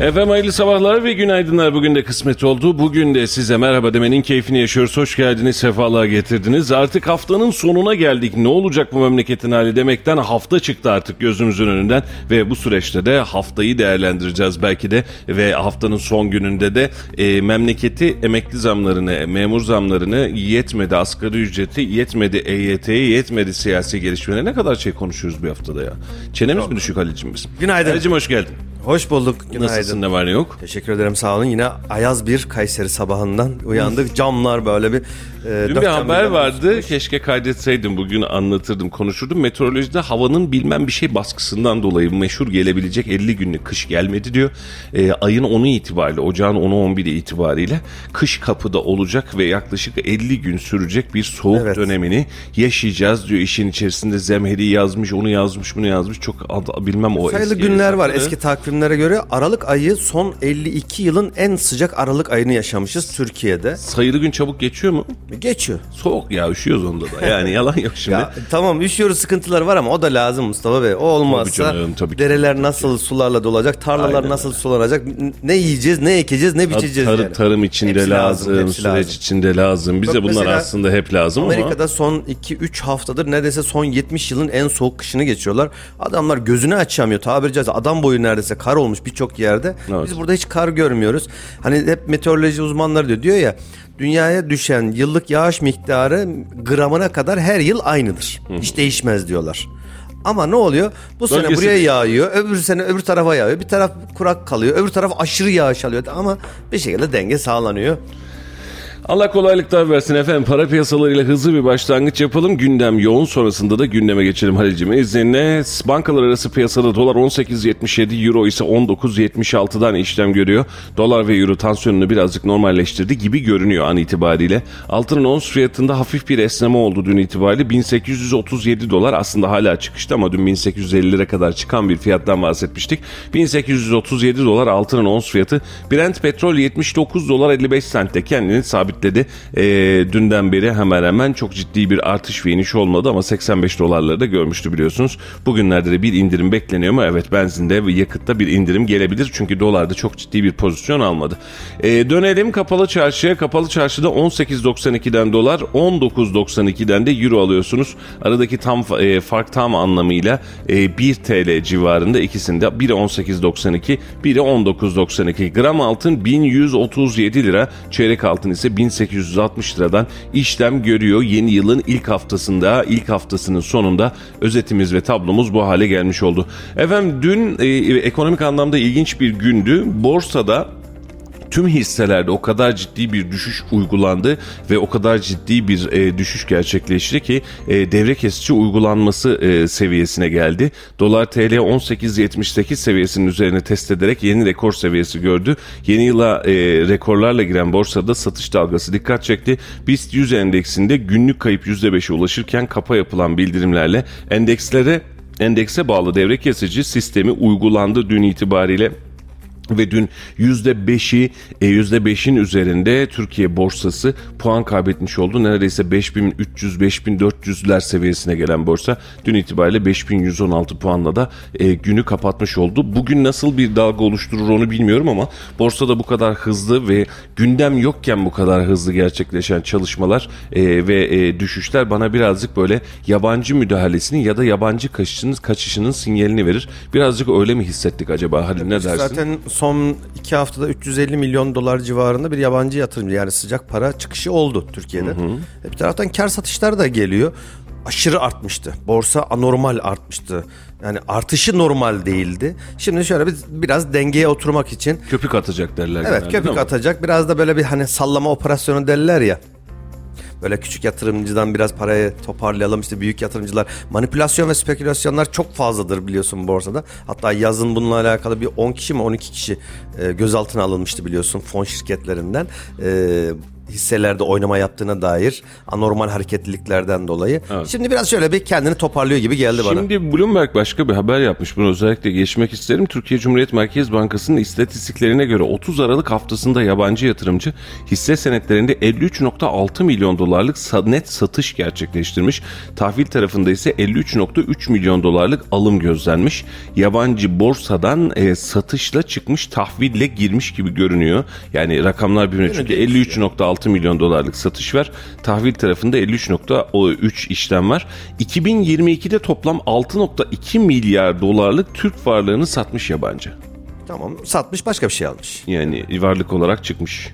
Efendim hayırlı sabahlar ve günaydınlar. Bugün de kısmet oldu. Bugün de size merhaba demenin keyfini yaşıyoruz. Hoş geldiniz, sefalar getirdiniz. Artık haftanın sonuna geldik. Ne olacak bu memleketin hali demekten hafta çıktı artık gözümüzün önünden. Ve bu süreçte de haftayı değerlendireceğiz belki de. Ve haftanın son gününde de e, memleketi emekli zamlarını, memur zamlarını yetmedi, asgari ücreti yetmedi, EYT'ye yetmedi siyasi gelişmeleri. Ne kadar şey konuşuyoruz bir haftada ya. Çenemiz mi düşük Halicim biz? Günaydın. Halicim hoş geldin. Hoş bulduk. Günaydın. Nasılsın ne var yok? Teşekkür ederim sağ olun. Yine ayaz bir Kayseri sabahından uyandık. Camlar böyle bir e, Dün bir haber vardı. basılmış. Keşke kaydetseydim. Bugün anlatırdım, konuşurdum. Meteorolojide havanın bilmem bir şey baskısından dolayı meşhur gelebilecek 50 günlük kış gelmedi diyor. Ee, ayın 10'u itibariyle, ocağın 10'u 11'i itibariyle kış kapıda olacak ve yaklaşık 50 gün sürecek bir soğuk Evet. dönemini yaşayacağız diyor. İşin içerisinde zemheri yazmış, onu yazmış, bunu yazmış. Çok ad- bilmem o Sayılı eski günler var eski takvimlere göre. Aralık ayı son 52 yılın en sıcak Aralık ayını yaşamışız Türkiye'de. Sayılı gün çabuk geçiyor mu? Geçiyor. Soğuk ya üşüyoruz onda da. Yani yalan yok şimdi. Ya tamam üşüyoruz sıkıntılar var ama o da lazım Mustafa Bey. O olmazsa Tabii canım, tabii ki. dereler nasıl sularla dolacak, tarlalar Aynen nasıl sulanacak, ne yiyeceğiz, ne ekeceğiz, ne biçeceğiz Tarım, yani. tarım içinde Hepsi lazım, hepsi süreç lazım. içinde lazım. Bize Bak bunlar aslında hep lazım ama Amerika'da son 2-3 haftadır neredeyse son 70 yılın en soğuk kışını geçiyorlar. Adamlar gözünü açamıyor tabiri caizse. Adam boyu neredeyse kar olmuş birçok yerde. Evet. Biz burada hiç kar görmüyoruz. Hani hep meteoroloji uzmanları diyor, diyor ya dünyaya düşen yıllık yağış miktarı gramına kadar her yıl aynıdır. Hiç değişmez diyorlar. Ama ne oluyor? Bu sene Bölgesi- buraya yağıyor, öbür sene öbür tarafa yağıyor. Bir taraf kurak kalıyor, öbür taraf aşırı yağış alıyor ama bir şekilde denge sağlanıyor. Allah kolaylıklar versin efendim. Para piyasalarıyla hızlı bir başlangıç yapalım. Gündem yoğun sonrasında da gündeme geçelim Halil'cim. İzninle bankalar arası piyasada dolar 18.77, euro ise 19.76'dan işlem görüyor. Dolar ve euro tansiyonunu birazcık normalleştirdi gibi görünüyor an itibariyle. Altının ons fiyatında hafif bir esneme oldu dün itibariyle. 1837 dolar aslında hala çıkışta ama dün 1850 lira kadar çıkan bir fiyattan bahsetmiştik. 1837 dolar altının ons fiyatı. Brent petrol 79 dolar 55 sentte kendini sabitledi. Ee, dünden beri hemen hemen çok ciddi bir artış ve iniş olmadı ama 85 dolarları da görmüştü biliyorsunuz. Bugünlerde de bir indirim bekleniyor mu? Evet benzinde ve yakıtta bir indirim gelebilir. Çünkü dolarda çok ciddi bir pozisyon almadı. Ee, dönelim kapalı çarşıya. Kapalı çarşıda 18.92'den dolar 19.92'den de euro alıyorsunuz. Aradaki tam e, fark tam anlamıyla e, 1 TL civarında ikisinde. Biri 18.92 biri 19.92. Gram altın 1137 lira. Çeyrek altın ise 1860 liradan işlem görüyor. Yeni yılın ilk haftasında, ilk haftasının sonunda özetimiz ve tablomuz bu hale gelmiş oldu. Efendim dün e, ekonomik anlamda ilginç bir gündü. Borsada tüm hisselerde o kadar ciddi bir düşüş uygulandı ve o kadar ciddi bir e, düşüş gerçekleşti ki e, devre kesici uygulanması e, seviyesine geldi. Dolar TL 18.78 seviyesinin üzerine test ederek yeni rekor seviyesi gördü. Yeni yıla e, rekorlarla giren borsada satış dalgası dikkat çekti. BIST 100 endeksinde günlük kayıp %5'e ulaşırken kapa yapılan bildirimlerle endekslere endekse bağlı devre kesici sistemi uygulandı dün itibariyle ve dün %5'i e, %5'in üzerinde Türkiye borsası puan kaybetmiş oldu. Neredeyse 5300-5400'ler seviyesine gelen borsa dün itibariyle 5116 puanla da e, günü kapatmış oldu. Bugün nasıl bir dalga oluşturur onu bilmiyorum ama borsada bu kadar hızlı ve gündem yokken bu kadar hızlı gerçekleşen çalışmalar e, ve e, düşüşler bana birazcık böyle yabancı müdahalesinin ya da yabancı kaçışının, kaçışının sinyalini verir. Birazcık öyle mi hissettik acaba Halil ne dersin? Zaten son iki haftada 350 milyon dolar civarında bir yabancı yatırımcı yani sıcak para çıkışı oldu Türkiye'de. E bir taraftan kar satışlar da geliyor. aşırı artmıştı. Borsa anormal artmıştı. Yani artışı normal değildi. Şimdi şöyle bir biraz dengeye oturmak için Köpük atacak derler. evet genelde, köpük atacak. Biraz da böyle bir hani sallama operasyonu derler ya. Böyle küçük yatırımcıdan biraz parayı toparlayalım işte büyük yatırımcılar. Manipülasyon ve spekülasyonlar çok fazladır biliyorsun borsada. Hatta yazın bununla alakalı bir 10 kişi mi 12 kişi e, gözaltına alınmıştı biliyorsun fon şirketlerinden. E, hisselerde oynama yaptığına dair anormal hareketliliklerden dolayı. Şimdi biraz şöyle bir kendini toparlıyor gibi geldi bana. Şimdi Bloomberg başka bir haber yapmış. Bunu özellikle geçmek isterim. Türkiye Cumhuriyet Merkez Bankası'nın istatistiklerine göre 30 Aralık haftasında yabancı yatırımcı hisse senetlerinde 53.6 milyon dolarlık net satış gerçekleştirmiş. Tahvil tarafında ise 53.3 milyon dolarlık alım gözlenmiş. Yabancı borsadan e, satışla çıkmış tahville girmiş gibi görünüyor. Yani rakamlar birbirine çünkü 53.6 milyon dolarlık satış var. Tahvil tarafında 53.3 işlem var. 2022'de toplam 6.2 milyar dolarlık Türk varlığını satmış yabancı. Tamam satmış başka bir şey almış. Yani varlık olarak çıkmış.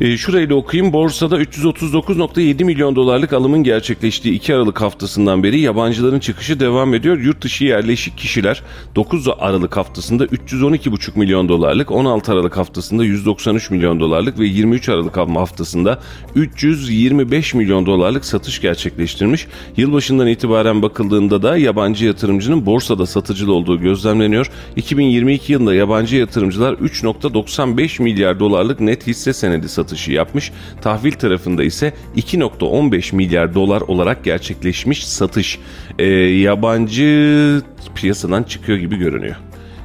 E, şurayı da okuyayım. Borsada 339.7 milyon dolarlık alımın gerçekleştiği 2 Aralık haftasından beri yabancıların çıkışı devam ediyor. Yurt dışı yerleşik kişiler 9 Aralık haftasında 312.5 milyon dolarlık, 16 Aralık haftasında 193 milyon dolarlık ve 23 Aralık haftasında 325 milyon dolarlık satış gerçekleştirmiş. Yılbaşından itibaren bakıldığında da yabancı yatırımcının borsada satıcılı olduğu gözlemleniyor. 2022 yılında yabancı yatırımcılar 3.95 milyar dolarlık net hisse senedi satışı yapmış. Tahvil tarafında ise 2.15 milyar dolar olarak gerçekleşmiş satış. Ee, yabancı piyasadan çıkıyor gibi görünüyor.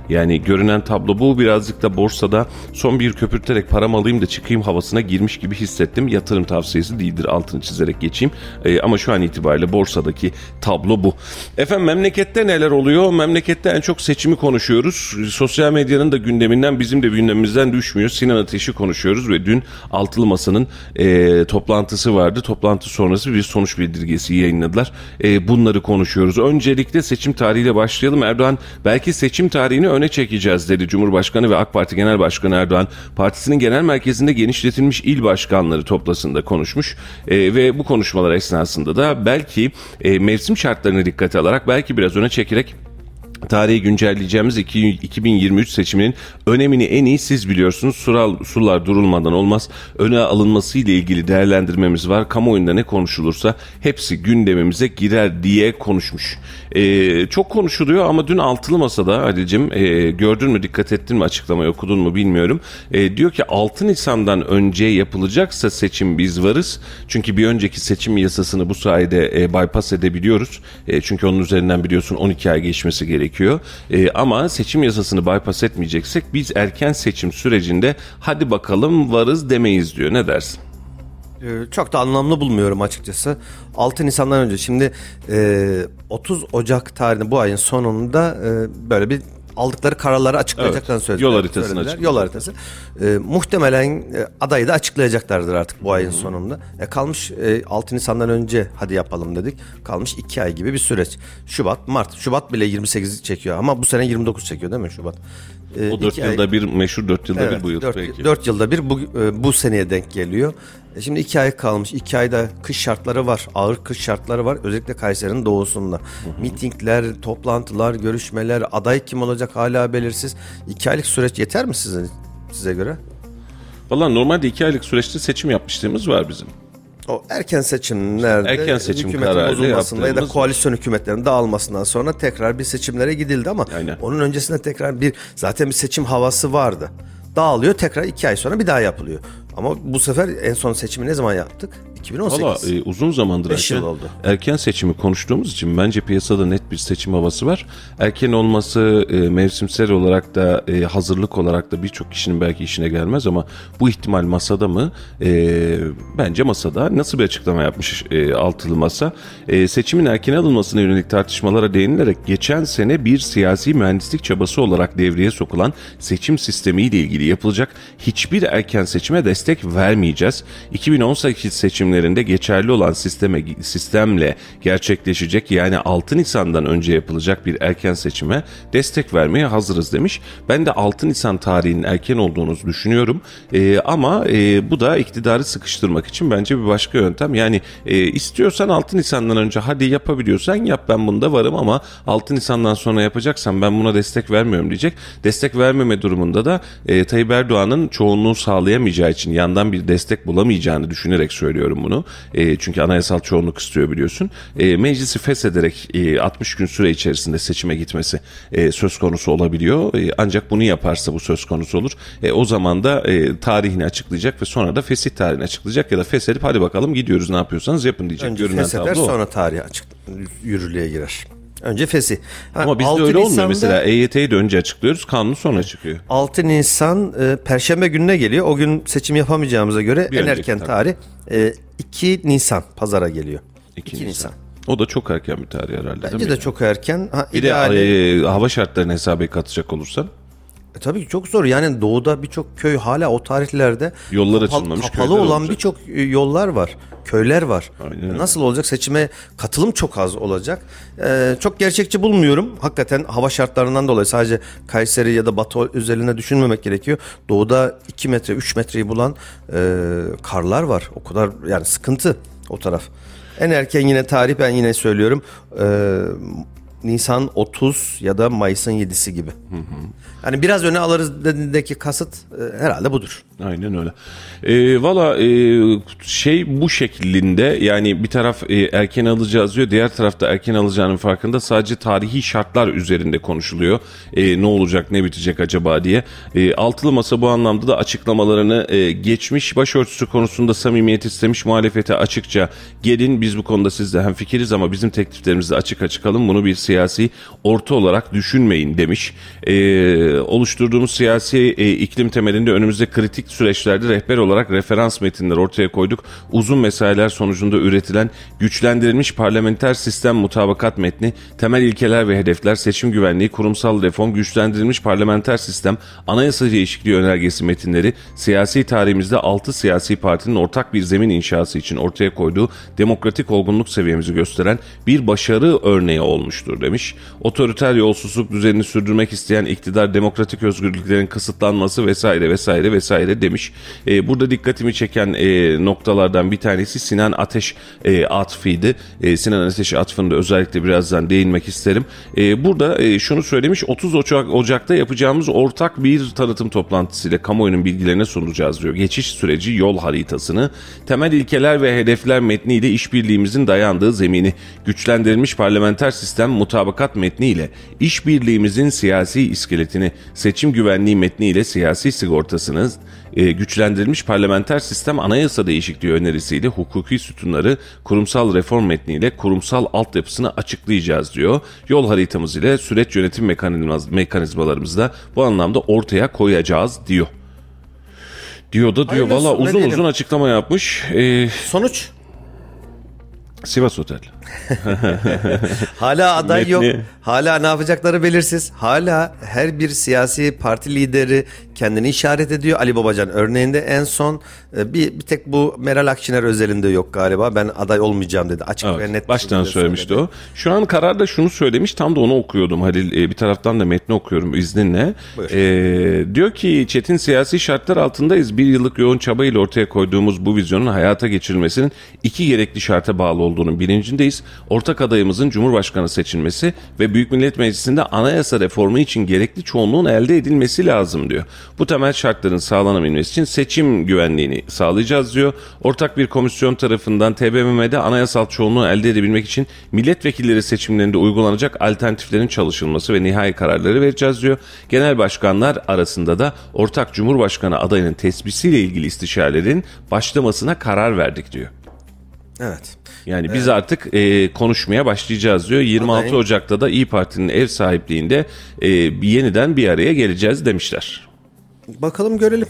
Yani görünen tablo bu birazcık da borsada son bir köpürterek param alayım da çıkayım havasına girmiş gibi hissettim. Yatırım tavsiyesi değildir altını çizerek geçeyim. Ee, ama şu an itibariyle borsadaki tablo bu. Efendim memlekette neler oluyor? Memlekette en çok seçimi konuşuyoruz. Sosyal medyanın da gündeminden bizim de gündemimizden düşmüyor. Sinan Ateş'i konuşuyoruz ve dün Altılı Masa'nın e, toplantısı vardı. Toplantı sonrası bir sonuç bildirgesi yayınladılar. E, bunları konuşuyoruz. Öncelikle seçim tarihiyle başlayalım. Erdoğan belki seçim tarihini öne çekeceğiz dedi Cumhurbaşkanı ve AK Parti Genel Başkanı Erdoğan. Partisinin genel merkezinde genişletilmiş il başkanları toplasında konuşmuş E, ve bu konuşmalar esnasında da belki e, mevsim şartlarını dikkate alarak belki biraz öne çekerek Tarihi güncelleyeceğimiz iki- 2023 seçiminin önemini en iyi siz biliyorsunuz. Sural, sular durulmadan olmaz. Öne alınması ile ilgili değerlendirmemiz var. Kamuoyunda ne konuşulursa hepsi gündemimize girer diye konuşmuş. Ee, çok konuşuluyor ama dün altılı masada Halil'cim e, gördün mü dikkat ettin mi açıklamayı okudun mu bilmiyorum. E, diyor ki 6 Nisan'dan önce yapılacaksa seçim biz varız. Çünkü bir önceki seçim yasasını bu sayede e, bypass edebiliyoruz. E, çünkü onun üzerinden biliyorsun 12 ay geçmesi gerekiyor. E, ama seçim yasasını bypass etmeyeceksek biz erken seçim sürecinde hadi bakalım varız demeyiz diyor. Ne dersin? Ee, Çok da anlamlı bulmuyorum açıkçası. 6 Nisan'dan önce şimdi e, 30 Ocak tarihinde bu ayın sonunda e, böyle bir aldıkları kararları açıklayacaklarını Evet, söylediler. yol haritasını söylediler. Yol haritası. E, muhtemelen e, adayı da açıklayacaklardır artık bu ayın sonunda. E, kalmış e, 6 Nisan'dan önce hadi yapalım dedik. Kalmış 2 ay gibi bir süreç. Şubat, Mart. Şubat bile 28 çekiyor ama bu sene 29 çekiyor değil mi Şubat? E, O 4 iki ay- yılda bir meşhur 4 yılda bir bu yıl 4, belki. yılda bir bu, e, bu seneye denk geliyor. E, Şimdi iki ay kalmış. İki ayda kış şartları var. Ağır kış şartları var. Özellikle Kayseri'nin doğusunda. Mitingler, toplantılar, görüşmeler, aday kim olacak hala belirsiz. İki aylık süreç yeter mi size, size göre? Valla normalde 2 aylık süreçte seçim yapmışlığımız var bizim. O erken seçimlerde Erken seçim hükümetin bozulmasında ya da koalisyon hükümetlerinin dağılmasından sonra tekrar bir seçimlere gidildi ama Aynen. onun öncesinde tekrar bir zaten bir seçim havası vardı. Dağılıyor tekrar iki ay sonra bir daha yapılıyor. Ama bu sefer en son seçimi ne zaman yaptık? 2018. Valla e, uzun zamandır erken, yıl oldu. erken seçimi konuştuğumuz için bence piyasada net bir seçim havası var. Erken olması e, mevsimsel olarak da e, hazırlık olarak da birçok kişinin belki işine gelmez ama bu ihtimal masada mı? E, bence masada. Nasıl bir açıklama yapmış e, altılı masa? E, seçimin erken alınmasına yönelik tartışmalara değinilerek geçen sene bir siyasi mühendislik çabası olarak devreye sokulan seçim sistemi ile ilgili yapılacak hiçbir erken seçime destek destek vermeyeceğiz. 2018 seçimlerinde geçerli olan sisteme sistemle gerçekleşecek yani 6 Nisan'dan önce yapılacak bir erken seçime destek vermeye hazırız demiş. Ben de 6 Nisan tarihinin erken olduğunu düşünüyorum. Ee, ama e, bu da iktidarı sıkıştırmak için bence bir başka yöntem. Yani e, istiyorsan 6 Nisan'dan önce hadi yapabiliyorsan yap ben bunda varım ama 6 Nisan'dan sonra yapacaksan ben buna destek vermiyorum diyecek. Destek vermeme durumunda da e, Tayyip Erdoğan'ın çoğunluğu sağlayamayacağı için yandan bir destek bulamayacağını düşünerek söylüyorum bunu. E, çünkü anayasal çoğunluk istiyor biliyorsun. E, meclisi feshederek e, 60 gün süre içerisinde seçime gitmesi e, söz konusu olabiliyor. E, ancak bunu yaparsa bu söz konusu olur. E, o zaman da e, tarihini açıklayacak ve sonra da fesih tarihini açıklayacak ya da feshedip hadi bakalım gidiyoruz ne yapıyorsanız yapın diyecek. Önce Görünen fesheder sonra tarihi açık yürürlüğe girer. Önce fesih. Ha, Ama bizde 6 öyle olmuyor Nisan'da- mesela EYT'yi de önce açıklıyoruz kanun sonra çıkıyor. 6 Nisan e, Perşembe gününe geliyor. O gün seçim yapamayacağımıza göre Bir en önceki erken tabii. tarih e, 2 Nisan pazara geliyor. 2 2 Nisan. O da çok erken bir tarih herhalde değil Bence mi? de çok erken. Ha, Bir de ideali- e, hava şartlarını hesaba katacak olursan E, tabii çok zor. Yani doğuda birçok köy hala o tarihlerde Yollar açılmamış kapalı köyler olan olacak. birçok e, yollar var. Köyler var. Aynen öyle. Nasıl olacak? Seçime katılım çok az olacak. Ee, çok gerçekçi bulmuyorum. Hakikaten hava şartlarından dolayı sadece Kayseri ya da Batı üzerine düşünmemek gerekiyor. Doğuda 2 metre 3 metreyi bulan e, karlar var. O kadar yani sıkıntı o taraf. En erken yine tarih ben yine söylüyorum. E, Nisan 30 ya da Mayıs'ın 7'si gibi. Yani biraz öne alırız dediğindeki kasıt e, herhalde budur. Aynen öyle. E, Valla e, şey bu şeklinde yani bir taraf e, erken alacağız diyor diğer tarafta erken alacağının farkında sadece tarihi şartlar üzerinde konuşuluyor. E, ne olacak ne bitecek acaba diye. E, altılı masa bu anlamda da açıklamalarını e, geçmiş başörtüsü konusunda samimiyet istemiş muhalefete açıkça gelin biz bu konuda sizle hem fikiriz ama bizim tekliflerimizi açık açık alın bunu bir siyasi orta olarak düşünmeyin demiş. E, oluşturduğumuz siyasi e, iklim temelinde önümüzde kritik süreçlerde rehber olarak referans metinler ortaya koyduk. Uzun mesailer sonucunda üretilen güçlendirilmiş parlamenter sistem mutabakat metni, temel ilkeler ve hedefler, seçim güvenliği, kurumsal reform, güçlendirilmiş parlamenter sistem, anayasa değişikliği önergesi metinleri siyasi tarihimizde 6 siyasi partinin ortak bir zemin inşası için ortaya koyduğu demokratik olgunluk seviyemizi gösteren bir başarı örneği olmuştur demiş. Otoriter yolsuzluk düzenini sürdürmek isteyen iktidar demokratik özgürlüklerin kısıtlanması vesaire vesaire vesaire demiş. E, burada dikkatimi çeken e, noktalardan bir tanesi Sinan Ateş e, atfıydı. E, Sinan Ateş atfında özellikle birazdan değinmek isterim. E, burada e, şunu söylemiş 30 Ocak, Ocak'ta yapacağımız ortak bir tanıtım toplantısıyla kamuoyunun bilgilerine sunacağız diyor. Geçiş süreci yol haritasını, temel ilkeler ve hedefler metniyle işbirliğimizin dayandığı zemini, güçlendirilmiş parlamenter sistem mutabakat metniyle işbirliğimizin siyasi iskeletini, seçim güvenliği metniyle siyasi sigortasını, e, güçlendirilmiş parlamenter sistem anayasa değişikliği önerisiyle hukuki sütunları kurumsal reform metniyle kurumsal altyapısını açıklayacağız diyor. Yol haritamız ile süreç yönetim mekanizmaz, mekanizmalarımızı da bu anlamda ortaya koyacağız diyor. Diyor da diyor valla uzun diyelim? uzun açıklama yapmış. E, Sonuç Sivas Otel. Hala aday Metni- yok. Hala ne yapacakları belirsiz. Hala her bir siyasi parti lideri kendini işaret ediyor. Ali Babacan örneğinde en son e, bir, bir tek bu Meral Akşener özelinde yok galiba. Ben aday olmayacağım dedi. Açık ve Evet, net. bir baştan söylemişti söyledi. o. Şu an kararda şunu söylemiş tam da onu okuyordum Halil. E, bir taraftan da metni okuyorum izninle. Buyur. E, diyor ki çetin siyasi şartlar altındayız. Bir yıllık yoğun çabayla ortaya koyduğumuz bu vizyonun hayata geçirilmesinin iki gerekli şarta bağlı olduğunu bilincindeyiz. Ortak adayımızın Cumhurbaşkanı seçilmesi ve Büyük Millet Meclisi'nde anayasa reformu için gerekli çoğunluğun elde edilmesi lazım diyor. Bu temel şartların sağlanabilmesi için seçim güvenliğini sağlayacağız diyor. Ortak bir komisyon tarafından TBMM'de anayasal çoğunluğu elde edebilmek için milletvekilleri seçimlerinde uygulanacak alternatiflerin çalışılması ve nihai kararları vereceğiz diyor. Genel başkanlar arasında da ortak Cumhurbaşkanı adayının tespisiyle ilgili istişarelerin başlamasına karar verdik diyor. Evet. Yani biz artık e, konuşmaya başlayacağız diyor. 26 Adayın- Ocak'ta da İyi Parti'nin ev sahipliğinde e, yeniden bir araya geleceğiz demişler. Bakalım görelim.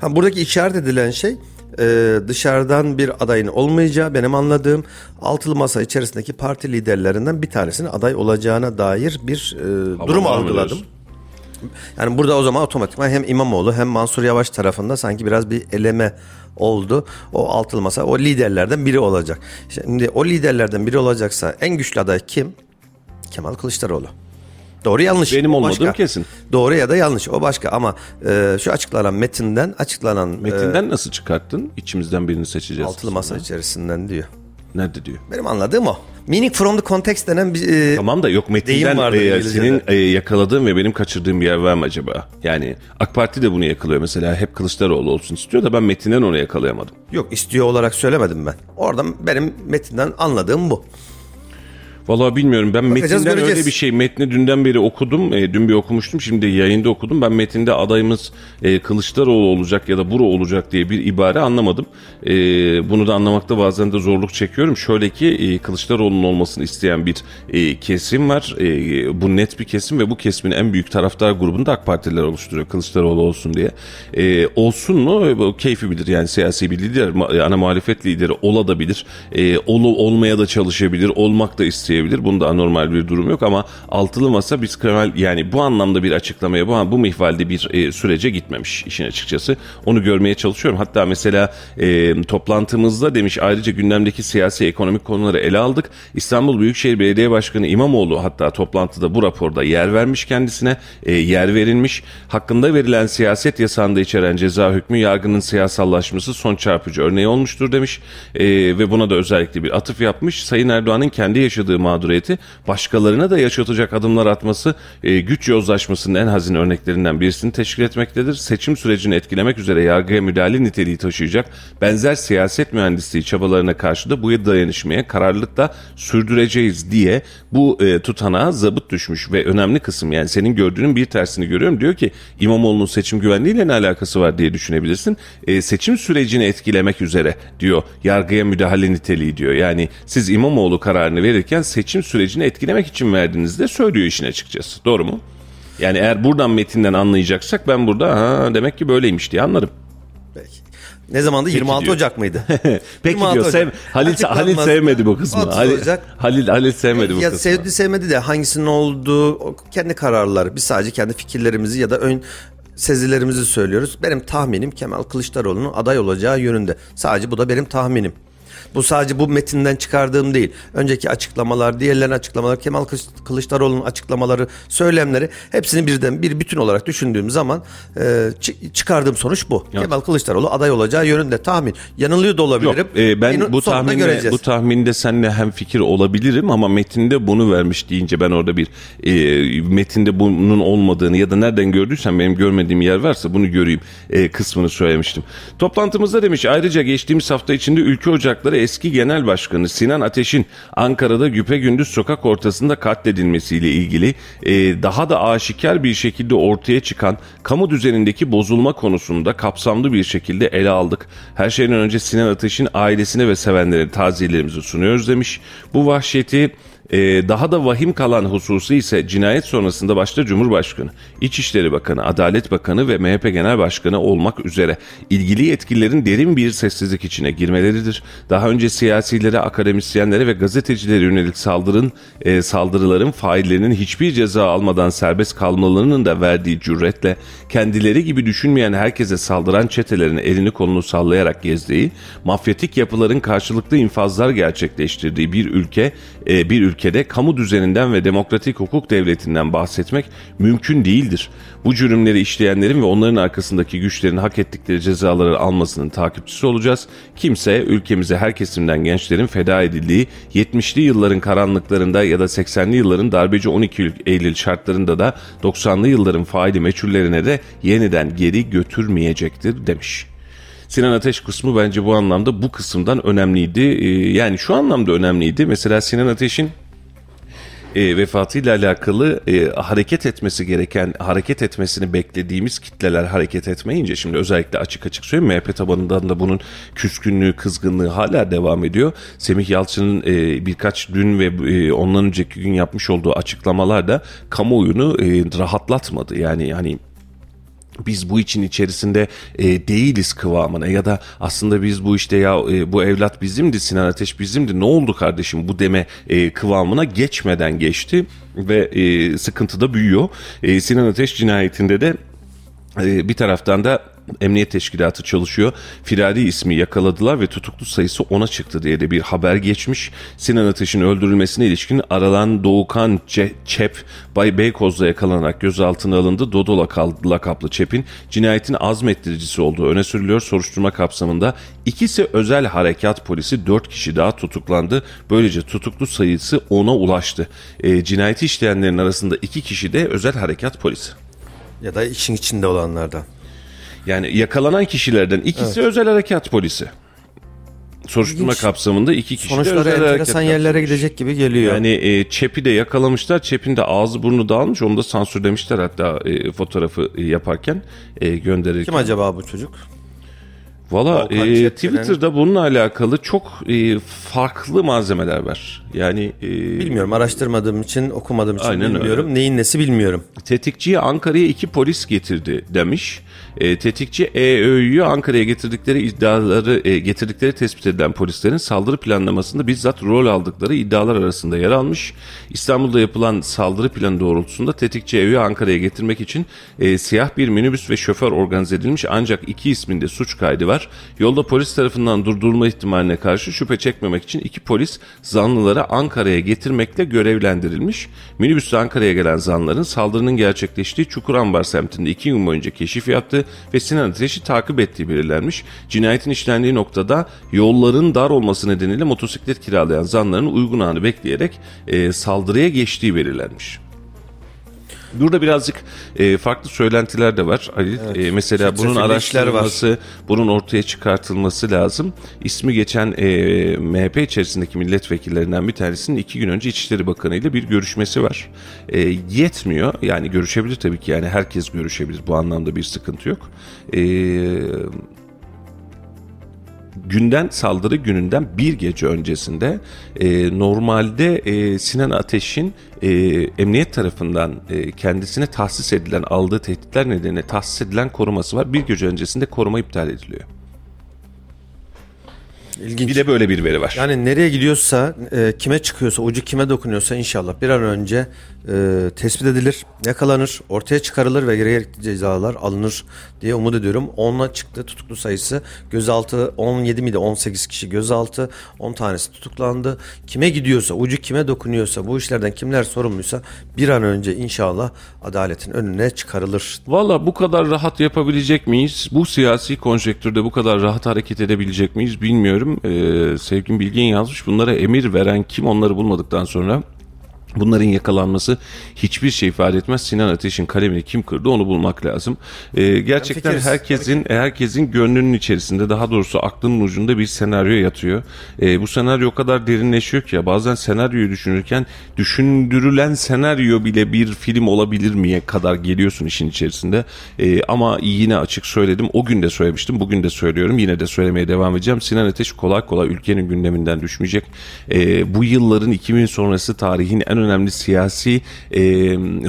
Ha, buradaki işaret edilen şey e, dışarıdan bir adayın olmayacağı benim anladığım altılı masa içerisindeki parti liderlerinden bir tanesinin aday olacağına dair bir e, durum algıladım. diyorsun? Yani burada o zaman otomatikman hem İmamoğlu hem Mansur Yavaş tarafında sanki biraz bir eleme oldu. O altılı masa o liderlerden biri olacak. Şimdi o liderlerden biri olacaksa en güçlü aday kim? Kemal Kılıçdaroğlu. Doğru yanlış. Benim olmadığım başka. kesin. Doğru ya da yanlış o başka ama e, şu açıklanan metinden açıklanan Metinden nasıl çıkarttın? İçimizden birini e, seçeceğiz. altılı masa içerisinden diyor. Nerede diyor? Benim anladığım o. Meaning from the context denen bir e, Tamam da yok metinden Deyim vardır e, İngilizce'de. senin e, yakaladığın ve benim kaçırdığım bir yer var mı acaba? Yani AK Parti de bunu yakalıyor mesela hep Kılıçdaroğlu olsun istiyor da ben metinden onu yakalayamadım. yok istiyor olarak söylemedim ben. Oradan benim metinden anladığım bu. Vallahi bilmiyorum ben Bakacağız, metinden göreceğiz. öyle bir şey metni dünden beri okudum. E, dün bir okumuştum şimdi yayında okudum. Ben metinde adayımız e, Kılıçdaroğlu olacak ya da Buru olacak diye bir ibare anlamadım. E, bunu da anlamakta bazen de zorluk çekiyorum. Şöyle ki e, Kılıçdaroğlu'nun olmasını isteyen bir e, kesim var. E, bu net bir kesim ve bu kesimin en büyük taraftar grubunu da AK Partililer oluşturuyor. Kılıçdaroğlu olsun diye. E, olsun mu? E, keyfi bilir yani siyasi bir lider, ana muhalefet lideri olabilir. E, olu, olmaya da çalışabilir, olmak da isteyebilir. Bunda anormal bir durum yok ama altılı masa biz Kemal yani bu anlamda bir açıklamaya bu, bu mihvalde bir e, sürece gitmemiş işin açıkçası. Onu görmeye çalışıyorum. Hatta mesela e, toplantımızda demiş ayrıca gündemdeki siyasi ekonomik konuları ele aldık. İstanbul Büyükşehir Belediye Başkanı İmamoğlu hatta toplantıda bu raporda yer vermiş kendisine. E, yer verilmiş. Hakkında verilen siyaset yasağında içeren ceza hükmü yargının siyasallaşması son çarpıcı örneği olmuştur demiş. E, ve buna da özellikle bir atıf yapmış. Sayın Erdoğan'ın kendi yaşadığı mağduriyeti başkalarına da yaşatacak adımlar atması e, güç yozlaşmasının en hazin örneklerinden birisini teşkil etmektedir. Seçim sürecini etkilemek üzere yargıya müdahale niteliği taşıyacak benzer siyaset mühendisliği çabalarına karşı da bu dayanışmaya kararlılıkla sürdüreceğiz diye bu e, tutanağa zabıt düşmüş ve önemli kısım yani senin gördüğünün bir tersini görüyorum. Diyor ki İmamoğlu'nun seçim güvenliğiyle ne alakası var diye düşünebilirsin. E, seçim sürecini etkilemek üzere diyor yargıya müdahale niteliği diyor. Yani siz İmamoğlu kararını verirken seçim sürecini etkilemek için verdiniz de söylüyor işin açıkçası. Doğru mu? Yani eğer buradan metinden anlayacaksak ben burada ha, demek ki böyleymiş diye anlarım. Peki. Ne zamandı? 26 diyor. Ocak mıydı? Peki 26 diyor. Sev. Halil. Halil sevmedi bu kısmı. 30 Halil. Halil, Halil sevmedi bu ya kısmı. sevdi sevmedi de hangisinin olduğu kendi kararları. Biz sadece kendi fikirlerimizi ya da ön sezilerimizi söylüyoruz. Benim tahminim Kemal Kılıçdaroğlu'nun aday olacağı yönünde. Sadece bu da benim tahminim. Bu sadece bu metinden çıkardığım değil. Önceki açıklamalar, diğerlerin açıklamalar, Kemal Kılıç- Kılıçdaroğlu'nun açıklamaları, söylemleri hepsini birden bir bütün olarak düşündüğüm zaman e, çı- çıkardığım sonuç bu. Kemal Kılıçdaroğlu aday olacağı yönünde tahmin. Yanılıyor da Yok, olabilirim. e, ben Yine bu tahminde, bu tahminde seninle hem fikir olabilirim ama metinde bunu vermiş deyince ben orada bir e, metinde bunun olmadığını ya da nereden gördüysen benim görmediğim yer varsa bunu göreyim e, kısmını söylemiştim. Toplantımızda demiş ayrıca geçtiğimiz hafta içinde Ülke Ocakları eski genel başkanı Sinan Ateş'in Ankara'da güpegündüz sokak ortasında katledilmesiyle ilgili e, daha da aşikar bir şekilde ortaya çıkan kamu düzenindeki bozulma konusunda kapsamlı bir şekilde ele aldık. Her şeyden önce Sinan Ateş'in ailesine ve sevenlerine taziyelerimizi sunuyoruz demiş. Bu vahşeti ee, daha da vahim kalan hususu ise cinayet sonrasında başta Cumhurbaşkanı, İçişleri Bakanı, Adalet Bakanı ve MHP Genel Başkanı olmak üzere ilgili yetkililerin derin bir sessizlik içine girmeleridir. Daha önce siyasilere, akademisyenlere ve gazetecilere yönelik saldırın, e, saldırıların faillerinin hiçbir ceza almadan serbest kalmalarının da verdiği cüretle kendileri gibi düşünmeyen herkese saldıran çetelerin elini kolunu sallayarak gezdiği, mafyatik yapıların karşılıklı infazlar gerçekleştirdiği bir ülke, e, bir ülkede kamu düzeninden ve demokratik hukuk devletinden bahsetmek mümkün değildir. Bu cürümleri işleyenlerin ve onların arkasındaki güçlerin hak ettikleri cezaları almasının takipçisi olacağız. Kimse ülkemize her kesimden gençlerin feda edildiği 70'li yılların karanlıklarında ya da 80'li yılların darbeci 12 Eylül şartlarında da 90'lı yılların faili meçhullerine de yeniden geri götürmeyecektir demiş. Sinan Ateş kısmı bence bu anlamda bu kısımdan önemliydi. Ee, yani şu anlamda önemliydi. Mesela Sinan Ateş'in e, vefatıyla alakalı e, hareket etmesi gereken, hareket etmesini beklediğimiz kitleler hareket etmeyince şimdi özellikle açık açık söyleyeyim MHP tabanından da bunun küskünlüğü, kızgınlığı hala devam ediyor. Semih Yalçın'ın e, birkaç dün ve e, ondan önceki gün yapmış olduğu açıklamalar da kamuoyunu e, rahatlatmadı. Yani hani biz bu için içerisinde e, değiliz kıvamına ya da aslında biz bu işte ya e, bu evlat bizimdi Sinan Ateş bizimdi ne oldu kardeşim bu deme e, kıvamına geçmeden geçti ve e, sıkıntı da büyüyor. E, Sinan Ateş cinayetinde de bir taraftan da Emniyet Teşkilatı çalışıyor. Firari ismi yakaladılar ve tutuklu sayısı 10'a çıktı diye de bir haber geçmiş. Sinan Ateş'in öldürülmesine ilişkin aralan Doğukan Ce- Çep Bay Beykoz'da yakalanarak gözaltına alındı. Dodo lakaplı Çep'in cinayetin azmettiricisi olduğu öne sürülüyor. Soruşturma kapsamında ikisi özel harekat polisi 4 kişi daha tutuklandı. Böylece tutuklu sayısı 10'a ulaştı. E, cinayeti işleyenlerin arasında iki kişi de özel harekat polisi. Ya da işin içinde olanlardan. Yani yakalanan kişilerden ikisi özel harekat polisi. Soruşturma İlginç. kapsamında iki kişi de Sonuçları özel harekat enteresan yerlere kapsamında. gidecek gibi geliyor. Yani e, Çep'i de yakalamışlar. Çep'in de ağzı burnu dağılmış. Onu da sansürlemişler hatta e, fotoğrafı e, yaparken e, gönderirken. Kim acaba bu çocuk? Valla e, Twitter'da bununla alakalı çok e, farklı malzemeler var. Yani e, Bilmiyorum araştırmadığım için okumadığım için bilmiyorum. öyle. Neyin nesi bilmiyorum. Tetikçiyi Ankara'ya iki polis getirdi demiş. E, tetikçi EÖ'yü Ankara'ya getirdikleri iddiaları e, getirdikleri tespit edilen polislerin saldırı planlamasında bizzat rol aldıkları iddialar arasında yer almış. İstanbul'da yapılan saldırı planı doğrultusunda tetikçi EÖ'yü Ankara'ya getirmek için e, siyah bir minibüs ve şoför organize edilmiş ancak iki isminde suç kaydı var. Yolda polis tarafından durdurulma ihtimaline karşı şüphe çekmemek için iki polis zanlıları Ankara'ya getirmekle görevlendirilmiş. Minibüste Ankara'ya gelen zanlıların saldırının gerçekleştiği Çukurambar semtinde iki gün boyunca keşif yaptığı ve Sinan Ateş'i takip ettiği belirlenmiş. Cinayetin işlendiği noktada yolların dar olması nedeniyle motosiklet kiralayan zanların uygun anı bekleyerek e, saldırıya geçtiği belirlenmiş. Burada birazcık e, farklı söylentiler de var. Ali. E, mesela bunun işler var. araştırılması, bunun ortaya çıkartılması lazım. İsmi geçen e, MHP içerisindeki milletvekillerinden bir tanesinin iki gün önce İçişleri Bakanı ile bir görüşmesi var. E, yetmiyor. Yani görüşebilir tabii ki. Yani herkes görüşebilir. Bu anlamda bir sıkıntı yok. E, günden saldırı gününden bir gece öncesinde e, normalde e, Sinan Ateş'in e, emniyet tarafından e, kendisine tahsis edilen aldığı tehditler nedeniyle tahsis edilen koruması var. Bir gece öncesinde koruma iptal ediliyor. İlginç. Bir de böyle bir veri var. Yani nereye gidiyorsa, e, kime çıkıyorsa, ucu kime dokunuyorsa inşallah bir an önce e, tespit edilir, yakalanır, ortaya çıkarılır ve gerekli cezalar alınır diye umut ediyorum. 10'la çıktı tutuklu sayısı. Gözaltı 17 miydi? 18 kişi gözaltı. 10 tanesi tutuklandı. Kime gidiyorsa, ucu kime dokunuyorsa, bu işlerden kimler sorumluysa bir an önce inşallah adaletin önüne çıkarılır. Valla bu kadar rahat yapabilecek miyiz? Bu siyasi konjektürde bu kadar rahat hareket edebilecek miyiz bilmiyorum. Ee, Sevgin Bilgin yazmış. Bunlara emir veren kim onları bulmadıktan sonra Bunların yakalanması hiçbir şey ifade etmez. Sinan Ateş'in kalemini kim kırdı onu bulmak lazım. Ee, gerçekten fikiriz. herkesin herkesin gönlünün içerisinde daha doğrusu aklının ucunda bir senaryo yatıyor. Ee, bu senaryo o kadar derinleşiyor ki ya bazen senaryoyu düşünürken düşündürülen senaryo bile bir film olabilir miye kadar geliyorsun işin içerisinde. Ee, ama yine açık söyledim. O gün de söylemiştim. Bugün de söylüyorum. Yine de söylemeye devam edeceğim. Sinan Ateş kolay kolay ülkenin gündeminden düşmeyecek. Ee, bu yılların 2000 sonrası tarihin en önemli siyasi e,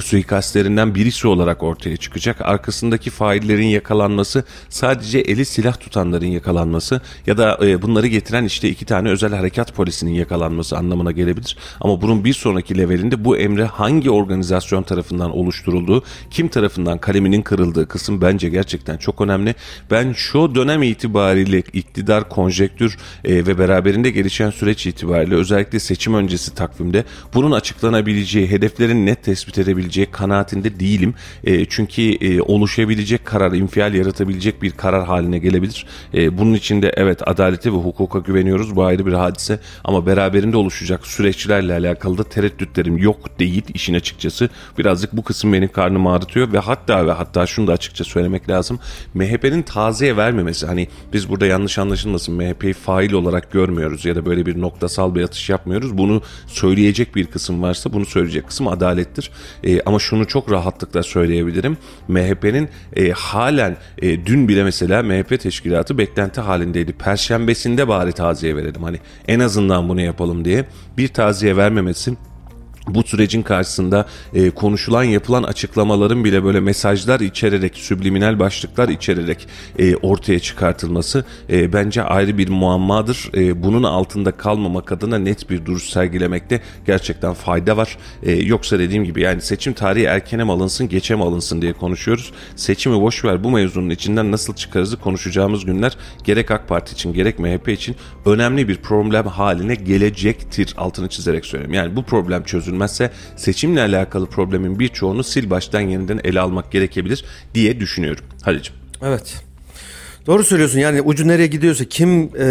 suikastlerinden birisi olarak ortaya çıkacak. Arkasındaki faillerin yakalanması sadece eli silah tutanların yakalanması ya da e, bunları getiren işte iki tane özel harekat polisinin yakalanması anlamına gelebilir. Ama bunun bir sonraki levelinde bu emre hangi organizasyon tarafından oluşturulduğu, kim tarafından kaleminin kırıldığı kısım bence gerçekten çok önemli. Ben şu dönem itibariyle iktidar konjektür e, ve beraberinde gelişen süreç itibariyle özellikle seçim öncesi takvimde bunun açıklanabileceği, hedeflerin net tespit edebileceği kanaatinde değilim. E, çünkü e, oluşabilecek karar, infial yaratabilecek bir karar haline gelebilir. E, bunun için de evet adalete ve hukuka güveniyoruz. Bu ayrı bir hadise ama beraberinde oluşacak süreçlerle alakalı da tereddütlerim yok değil işin açıkçası. Birazcık bu kısım benim karnımı ağrıtıyor ve hatta ve hatta şunu da açıkça söylemek lazım. MHP'nin taziye vermemesi hani biz burada yanlış anlaşılmasın MHP'yi fail olarak görmüyoruz ya da böyle bir noktasal bir atış yapmıyoruz. Bunu söyleyecek bir kısım varsa bunu söyleyecek kısım adalettir. E, ama şunu çok rahatlıkla söyleyebilirim. MHP'nin e, halen e, dün bile mesela MHP teşkilatı beklenti halindeydi. Perşembesinde bari taziye verelim. Hani en azından bunu yapalım diye bir taziye vermemesi bu sürecin karşısında e, konuşulan yapılan açıklamaların bile böyle mesajlar içererek, subliminal başlıklar içererek e, ortaya çıkartılması e, bence ayrı bir muammadır. E, bunun altında kalmamak adına net bir duruş sergilemekte gerçekten fayda var. E, yoksa dediğim gibi yani seçim tarihi erkene mi alınsın, geçe mi alınsın diye konuşuyoruz. Seçimi boş ver bu mevzunun içinden nasıl çıkarızı konuşacağımız günler gerek AK Parti için gerek MHP için önemli bir problem haline gelecektir. Altını çizerek söylüyorum. Yani bu problem çözülmezse seçimle alakalı problemin birçoğunu sil baştan yeniden ele almak gerekebilir diye düşünüyorum. Halicim. Evet. Doğru söylüyorsun yani ucu nereye gidiyorsa kim e,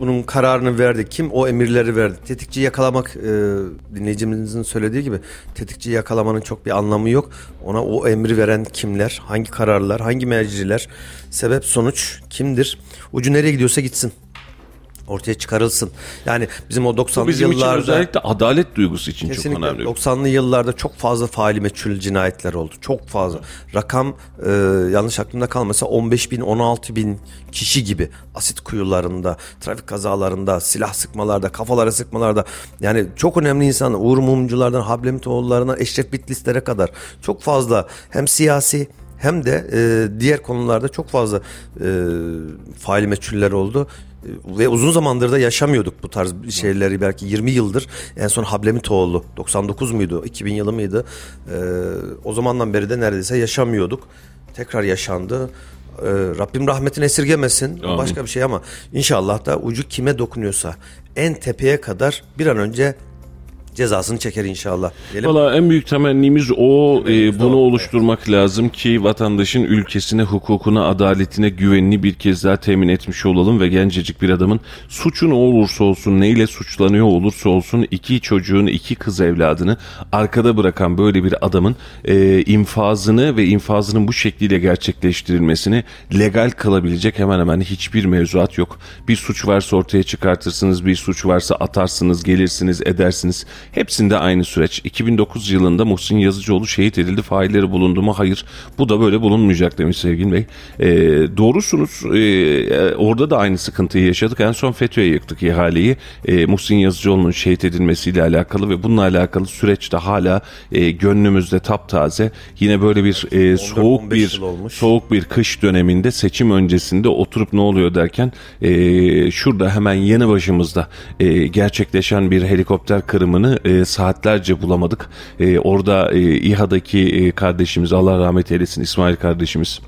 bunun kararını verdi, kim o emirleri verdi. Tetikçi yakalamak e, dinleyicimizin söylediği gibi tetikçi yakalamanın çok bir anlamı yok. Ona o emri veren kimler, hangi kararlar, hangi merciler, sebep sonuç kimdir? Ucu nereye gidiyorsa gitsin. Ortaya çıkarılsın. Yani bizim o 90'lı Bu bizim için yıllarda özellikle adalet duygusu için çok önemli. 90'lı yıllarda çok fazla faili meçhul cinayetler oldu. Çok fazla. Rakam e, yanlış aklımda kalmasa 15 bin 16 bin kişi gibi asit kuyularında, trafik kazalarında, silah sıkmalarda, kafalara sıkmalarda yani çok önemli insanlar Uğur Mumculardan, Hablemitoğullarından, Eşref Bitlislere kadar çok fazla hem siyasi hem de e, diğer konularda çok fazla e, faili meçhuller oldu. E, Ve uzun zamandır da yaşamıyorduk bu tarz şeyleri belki 20 yıldır. En son Hablemitoğlu 99 muydu 2000 yılı mıydı? E, o zamandan beri de neredeyse yaşamıyorduk. Tekrar yaşandı. E, Rabbim rahmetini esirgemesin. Amin. Başka bir şey ama inşallah da ucu kime dokunuyorsa en tepeye kadar bir an önce cezasını çeker inşallah. Diyelim. Valla en büyük temennimiz o. e, Temennimiz bunu o. oluşturmak lazım ki vatandaşın ülkesine, hukukuna, adaletine güvenini bir kez daha temin etmiş olalım ve gencecik bir adamın suçu ne olursa olsun, neyle suçlanıyor olursa olsun iki çocuğun, iki kız evladını arkada bırakan böyle bir adamın e, infazını ve infazının bu şekliyle gerçekleştirilmesini legal kılabilecek hemen hemen hiçbir mevzuat yok. Bir suç varsa ortaya çıkartırsınız, bir suç varsa atarsınız, gelirsiniz, edersiniz. Hepsinde aynı süreç. 2009 yılında Muhsin Yazıcıoğlu şehit edildi. Failleri bulundu mu? Hayır. Bu da böyle bulunmayacak demiş Sevgin Bey. Ee, doğrusunuz. Ee, orada da aynı sıkıntıyı yaşadık. En son FETÖ'ye yıktık ihaleyi. Ee, Muhsin Yazıcıoğlu'nun şehit edilmesiyle alakalı ve bununla alakalı süreç de hala e, gönlümüzde taptaze. Yine böyle bir e, soğuk 15 bir soğuk bir kış döneminde seçim öncesinde oturup ne oluyor derken e, şurada hemen yanı başımızda e, gerçekleşen bir helikopter kırımını e, saatlerce bulamadık. E, orada e, İHA'daki e, kardeşimiz Allah rahmet eylesin İsmail kardeşimiz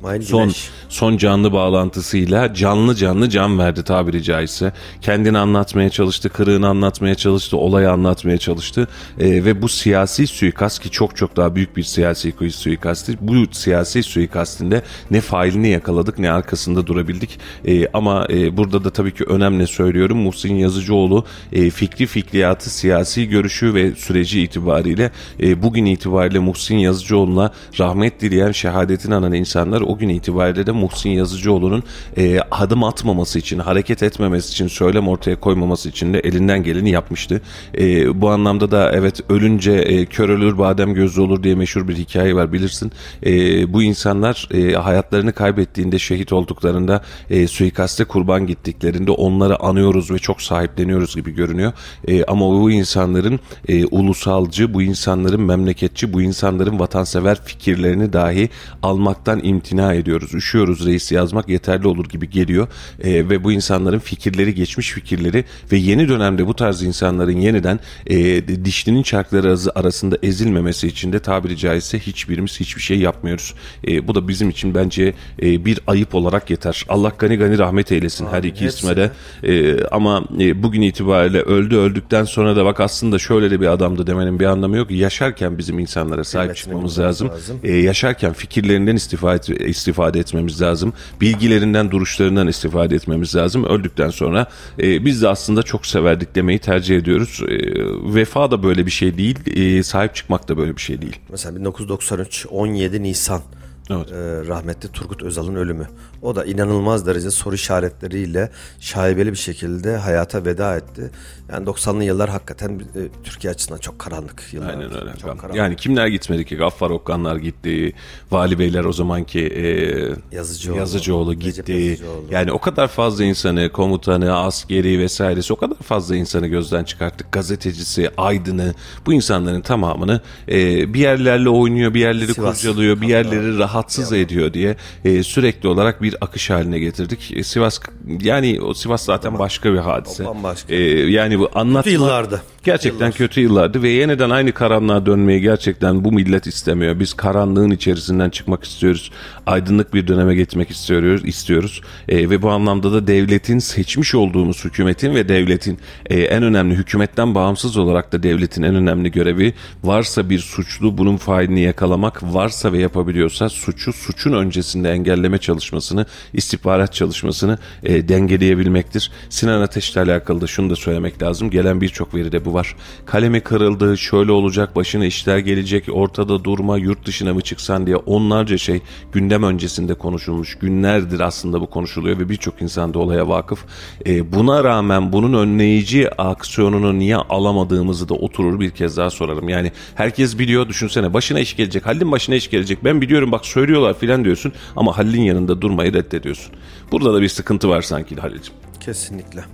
İsmail son Güneş. son canlı bağlantısıyla canlı canlı can verdi tabiri caizse. Kendini anlatmaya çalıştı, kırığını anlatmaya çalıştı, olayı anlatmaya çalıştı. Ee, ve bu siyasi suikast ki çok çok daha büyük bir siyasi suikastı. Bu siyasi suikastinde ne failini yakaladık ne arkasında durabildik. Ee, ama e, burada da tabii ki önemli söylüyorum. Muhsin Yazıcıoğlu e, fikri fikriyatı, siyasi görüşü ve süreci itibariyle e, bugün itibariyle Muhsin Yazıcıoğlu'na rahmet dileyen şehadetini anan insanlar o gün itibariyle de Muhsin Yazıcıoğlu'nun e, adım atmaması için, hareket etmemesi için, söylem ortaya koymaması için de elinden geleni yapmıştı. E, bu anlamda da evet ölünce e, kör ölür badem gözlü olur diye meşhur bir hikaye var bilirsin. E, bu insanlar e, hayatlarını kaybettiğinde, şehit olduklarında, e, suikaste kurban gittiklerinde onları anıyoruz ve çok sahipleniyoruz gibi görünüyor. E, ama bu insanların e, ulusalcı, bu insanların memleketçi, bu insanların vatansever fikirlerini dahi almaktan imtina ediyoruz. Üşüyoruz reis yazmak yeterli olur gibi geliyor. E, ve bu insanların fikirleri, geçmiş fikirleri ve yeni dönemde bu tarz insanların yeniden e, dişlinin çarkları arası- arasında ezilmemesi için de tabiri caizse hiçbirimiz hiçbir şey yapmıyoruz. E, bu da bizim için bence e, bir ayıp olarak yeter. Allah gani gani rahmet eylesin her iki isme de. E, ama e, bugün itibariyle öldü öldükten sonra da bak aslında şöyle de bir adamdı demenin bir anlamı yok. Yaşarken bizim insanlara sahip Kıymetini çıkmamız lazım. lazım. E, yaşarken fikirlerinden istifade, istifade etmemiz lazım. Bilgilerinden, duruşlarından istifade etmemiz lazım. Öldükten sonra e, biz de aslında çok severdik demeyi tercih ediyoruz. E, vefa da böyle bir şey değil. e, sahip çıkmak da böyle bir şey değil. Mesela 1993 17 Nisan Evet. Ee, rahmetli Turgut Özal'ın ölümü. O da inanılmaz derece soru işaretleriyle şaibeli bir şekilde hayata veda etti. Yani 90'lı yıllar hakikaten e, Türkiye açısından çok karanlık yıllar. Aynen öyle. Çok karanlık. Yani kimler gitmedi ki? Gaffar Okkanlar gitti. Vali Beyler o zamanki e, Yazıcıoğlu. Yazıcıoğlu gitti. Yazıcıoğlu. Yani o kadar fazla insanı, komutanı, askeri vesairesi o kadar fazla insanı gözden çıkarttık. Gazetecisi, aydını bu insanların tamamını e, bir yerlerle oynuyor, bir yerleri Sivas. kurcalıyor, bir yerleri rahatsız ediyor diye e, sürekli olarak bir akış haline getirdik. E, Sivas yani o Sivas zaten başka bir hadise. Bambaşka. E, yani bu anlatma yıllardı. Gerçekten Yıllar. kötü yıllardı ve yeniden aynı karanlığa dönmeyi gerçekten bu millet istemiyor. Biz karanlığın içerisinden çıkmak istiyoruz. Aydınlık bir döneme geçmek istiyoruz. istiyoruz. E, ve bu anlamda da devletin seçmiş olduğumuz hükümetin ve devletin e, en önemli hükümetten bağımsız olarak da devletin en önemli görevi varsa bir suçlu bunun failini yakalamak varsa ve yapabiliyorsa suçu suçun öncesinde engelleme çalışmasını istihbarat çalışmasını e, dengeleyebilmektir. Sinan Ateş'le alakalı da şunu da söylemek lazım. Gelen birçok veride bu var. Kalemi kırıldı, şöyle olacak, başına işler gelecek, ortada durma, yurt dışına mı çıksan diye onlarca şey gündem öncesinde konuşulmuş. Günlerdir aslında bu konuşuluyor ve birçok insan da olaya vakıf. E, buna rağmen bunun önleyici aksiyonunu niye alamadığımızı da oturur bir kez daha sorarım. Yani herkes biliyor düşünsene başına iş gelecek, Halil'in başına iş gelecek. Ben biliyorum bak söylüyorlar filan diyorsun ama Halil'in yanında durmayı reddediyorsun. Burada da bir sıkıntı var sanki Halil'ciğim Kesinlikle.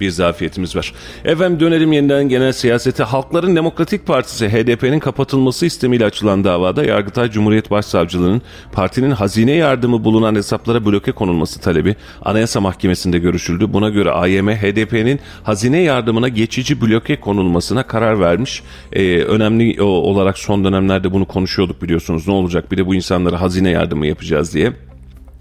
Bir zafiyetimiz var. Efendim dönelim yeniden genel siyasete. Halkların Demokratik Partisi HDP'nin kapatılması istemiyle açılan davada Yargıtay Cumhuriyet Başsavcılığı'nın partinin hazine yardımı bulunan hesaplara bloke konulması talebi Anayasa Mahkemesi'nde görüşüldü. Buna göre AYM HDP'nin hazine yardımına geçici bloke konulmasına karar vermiş. Ee, önemli o- olarak son dönemlerde bunu konuşuyorduk biliyorsunuz. Ne olacak bir de bu insanlara hazine yardımı yapacağız diye.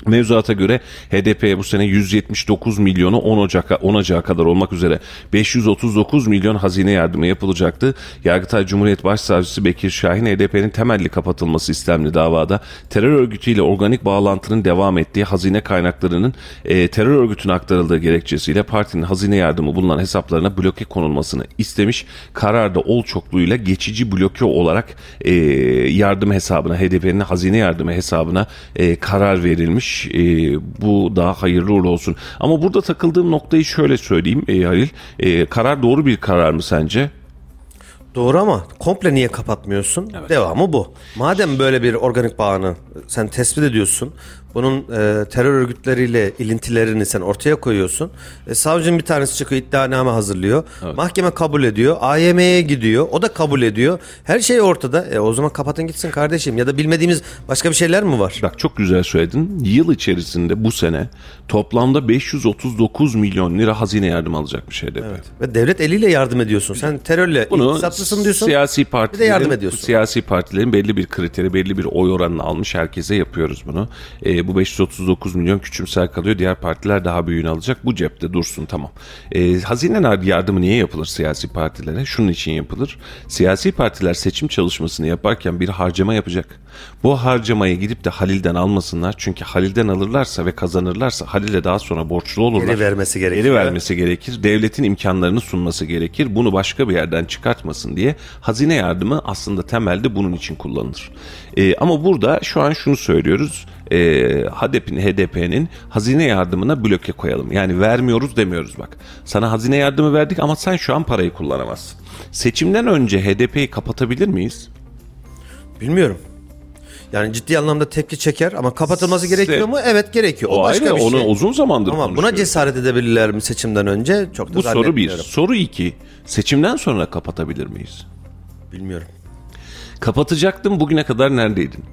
Mevzuata göre HDP'ye bu sene 179 milyonu 10 Ocak'a 10 Ocak'a kadar olmak üzere 539 milyon hazine yardımı yapılacaktı. Yargıtay Cumhuriyet Başsavcısı Bekir Şahin HDP'nin temelli kapatılması istemli davada terör örgütüyle organik bağlantının devam ettiği hazine kaynaklarının e, terör örgütüne aktarıldığı gerekçesiyle partinin hazine yardımı bulunan hesaplarına bloke konulmasını istemiş. Kararda ol çokluğuyla geçici bloke olarak e, yardım hesabına HDP'nin hazine yardımı hesabına e, karar verilmiş. E, bu daha hayırlı uğurlu olsun. Ama burada takıldığım noktayı şöyle söyleyeyim e, Halil. E, karar doğru bir karar mı sence? Doğru ama komple niye kapatmıyorsun? Devamı bu. Madem böyle bir organik bağını sen tespit ediyorsun, bunun e, terör örgütleriyle ilintilerini sen ortaya koyuyorsun. E, savcının bir tanesi çıkıyor iddianame hazırlıyor. Mahkeme kabul ediyor. AYM'ye gidiyor. O da kabul ediyor. Her şey ortada. E, o zaman kapatın gitsin kardeşim. Ya da bilmediğimiz başka bir şeyler mi var? Bak çok güzel söyledin. Yıl içerisinde bu sene toplamda 539 milyon lira hazine yardım alacakmış HDP. Ve devlet eliyle yardım ediyorsun. Sen terörle Bunu iktisaplısın diyorsun. siyasi Bir de partilerin, yardım ediyorsun. siyasi partilerin belli bir kriteri, belli bir oy oranını almış herkese yapıyoruz bunu. E, bu 539 milyon küçümser kalıyor. Diğer partiler daha büyüğünü alacak. Bu cepte dursun tamam. E, hazine yardımı niye yapılır siyasi partilere? Şunun için yapılır. Siyasi partiler seçim çalışmasını yaparken bir harcama yapacak. Bu harcamayı gidip de Halil'den almasınlar. Çünkü Halil'den alırlarsa ve kazanırlarsa Halil'e daha sonra borçlu olurlar. Geri vermesi gerekiyor. Geri vermesi gerekir. Devletin imkanlarını sunması gerekir. Bunu başka bir yerden çıkartmasın diye hazine yardımı aslında temelde bunun için kullanılır. Ee, ama burada şu an şunu söylüyoruz. Ee, HDP'nin HDP'nin hazine yardımına bloke koyalım. Yani vermiyoruz demiyoruz bak. Sana hazine yardımı verdik ama sen şu an parayı kullanamazsın. Seçimden önce HDP'yi kapatabilir miyiz? Bilmiyorum. Yani ciddi anlamda tepki çeker ama kapatılması gerekiyor mu? Evet gerekiyor. O, O başka ayrı, bir onu şey. uzun zamandır Ama buna cesaret edebilirler mi seçimden önce? Çok da Bu soru bir. Soru iki. Seçimden sonra kapatabilir miyiz? Bilmiyorum. Kapatacaktım bugüne kadar neredeydin?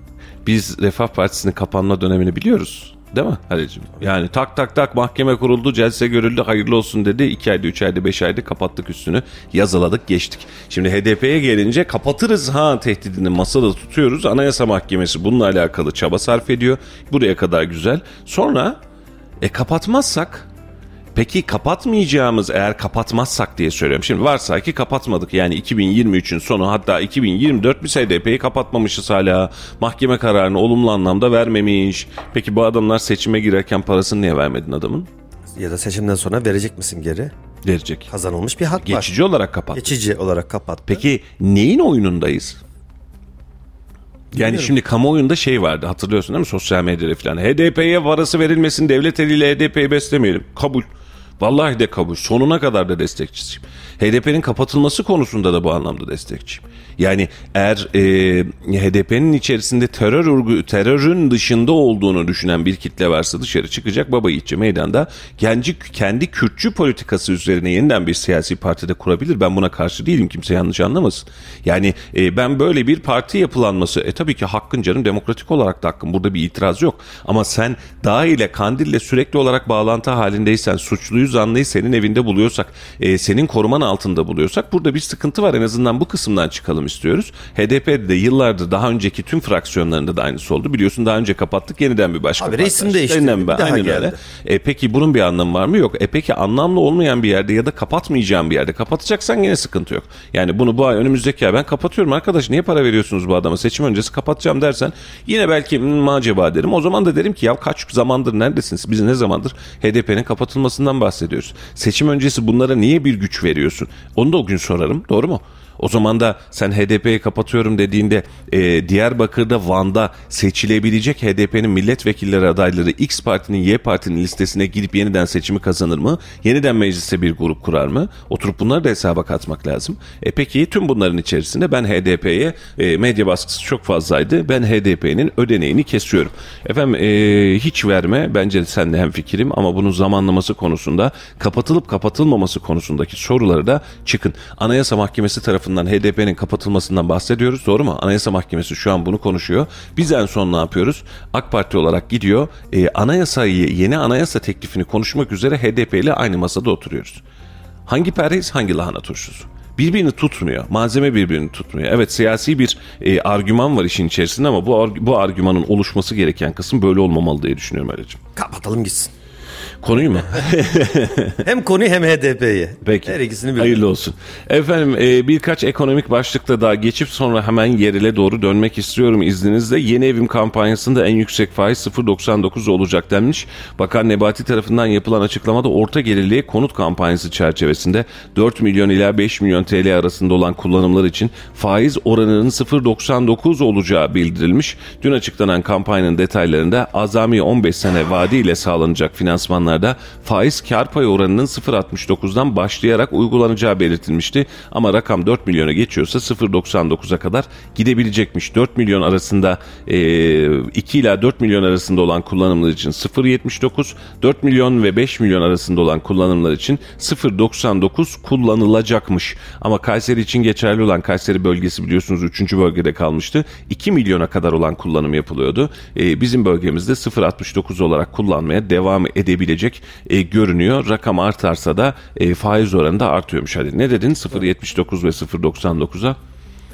Biz Refah Partisi'nin kapanma dönemini biliyoruz. Değil mi Halil'ciğim? Yani tak tak tak mahkeme kuruldu, celse görüldü, hayırlı olsun dedi. 2 ayda, 3 ayda, 5 ayda kapattık üstünü. Yazıladık, geçtik. Şimdi HDP'ye gelince kapatırız ha tehdidini masada tutuyoruz. Anayasa Mahkemesi bununla alakalı çaba sarf ediyor. Buraya kadar güzel. Sonra e kapatmazsak Peki kapatmayacağımız eğer kapatmazsak diye söylüyorum. Şimdi varsa ki kapatmadık yani 2023'ün sonu hatta 2024 biz HDP'yi kapatmamışız hala. Mahkeme kararını olumlu anlamda vermemiş. Peki bu adamlar seçime girerken parasını niye vermedin adamın? Ya da seçimden sonra verecek misin geri? Verecek. Kazanılmış bir hak var. Geçici olarak kapat. Geçici olarak kapat. Peki neyin oyunundayız? Yani şimdi kamuoyunda şey vardı hatırlıyorsun değil mi sosyal medyada falan. HDP'ye varası verilmesin devlet eliyle HDP'yi beslemeyelim. Kabul. Vallahi de kabul. Sonuna kadar da destekçisiyim. HDP'nin kapatılması konusunda da bu anlamda destekçiyim. Yani eğer e, HDP'nin içerisinde terör örgü, terörün dışında olduğunu düşünen bir kitle varsa dışarı çıkacak baba yiğitçe meydanda kendi, kendi Kürtçü politikası üzerine yeniden bir siyasi partide kurabilir. Ben buna karşı değilim kimse yanlış anlamasın. Yani e, ben böyle bir parti yapılanması e tabii ki hakkın canım demokratik olarak da hakkın burada bir itiraz yok. Ama sen dağ ile kandille sürekli olarak bağlantı halindeysen suçluyu zanlıyı senin evinde buluyorsak e, senin koruman altında buluyorsak burada bir sıkıntı var en azından bu kısımdan çıkalım istiyoruz. HDP'de de yıllardır daha önceki tüm fraksiyonlarında da aynısı oldu. Biliyorsun daha önce kapattık yeniden bir başka Abi resim değişti, Yeniden bir aynen geldi. öyle. E peki bunun bir anlamı var mı? Yok. E peki anlamlı olmayan bir yerde ya da kapatmayacağım bir yerde kapatacaksan yine sıkıntı yok. Yani bunu bu ay önümüzdeki ay ben kapatıyorum arkadaş niye para veriyorsunuz bu adama seçim öncesi kapatacağım dersen yine belki hmm, acaba derim. O zaman da derim ki ya kaç zamandır neredesiniz? Biz ne zamandır HDP'nin kapatılmasından bahsediyoruz. Seçim öncesi bunlara niye bir güç veriyorsun? Onu da o gün sorarım. Doğru mu? O zaman da sen HDP'yi kapatıyorum dediğinde e, Diyarbakır'da Van'da seçilebilecek HDP'nin milletvekilleri adayları X partinin Y partinin listesine girip yeniden seçimi kazanır mı? Yeniden mecliste bir grup kurar mı? Oturup bunları da hesaba katmak lazım. E peki tüm bunların içerisinde ben HDP'ye e, medya baskısı çok fazlaydı. Ben HDP'nin ödeneğini kesiyorum. Efendim e, hiç verme bence senle hem fikrim ama bunun zamanlaması konusunda kapatılıp kapatılmaması konusundaki soruları da çıkın. Anayasa Mahkemesi tarafından HDP'nin kapatılmasından bahsediyoruz doğru mu? Anayasa Mahkemesi şu an bunu konuşuyor. Biz en son ne yapıyoruz? AK Parti olarak gidiyor e, anayasayı yeni anayasa teklifini konuşmak üzere HDP ile aynı masada oturuyoruz. Hangi perhiz hangi lahana turşusu? Birbirini tutmuyor. Malzeme birbirini tutmuyor. Evet siyasi bir e, argüman var işin içerisinde ama bu bu argümanın oluşması gereken kısım böyle olmamalı diye düşünüyorum Ali'cim. Kapatalım gitsin. Konuyu mu? Hem konuyu hem HDP'yi. Peki. Her ikisini bir. Hayırlı olsun. Efendim e, birkaç ekonomik başlıkta daha geçip sonra hemen yerele doğru dönmek istiyorum izninizle. Yeni evim kampanyasında en yüksek faiz 0.99 olacak denmiş. Bakan Nebati tarafından yapılan açıklamada orta gelirliğe konut kampanyası çerçevesinde 4 milyon ila 5 milyon TL arasında olan kullanımlar için faiz oranının 0.99 olacağı bildirilmiş. Dün açıklanan kampanyanın detaylarında azami 15 sene vade ile sağlanacak finansmanlarda faiz kar payı oranının 0.69'dan başlayarak uygulanacağı belirtilmişti. Ama rakam 4 milyona geçiyorsa 0.99'a kadar gidebilecekmiş. 4 milyon arasında e, 2 ila 4 milyon arasında olan kullanımlar için 0.79, 4 milyon ve 5 milyon arasında olan kullanımlar için 0.99 kullanılacakmış. Ama Kayseri için geçerli olan Kayseri bölgesi biliyorsunuz 3. bölgede kalmıştı. 2 milyona kadar olan kullanım yapılıyordu. E, bizim bölgemizde 0.69 olarak kullanmaya devam edebilecek e, görünüyor. Rakam artarsa da e, faiz oranı da artıyormuş. Hadi ne dedin 0.79 ve 0.99'a?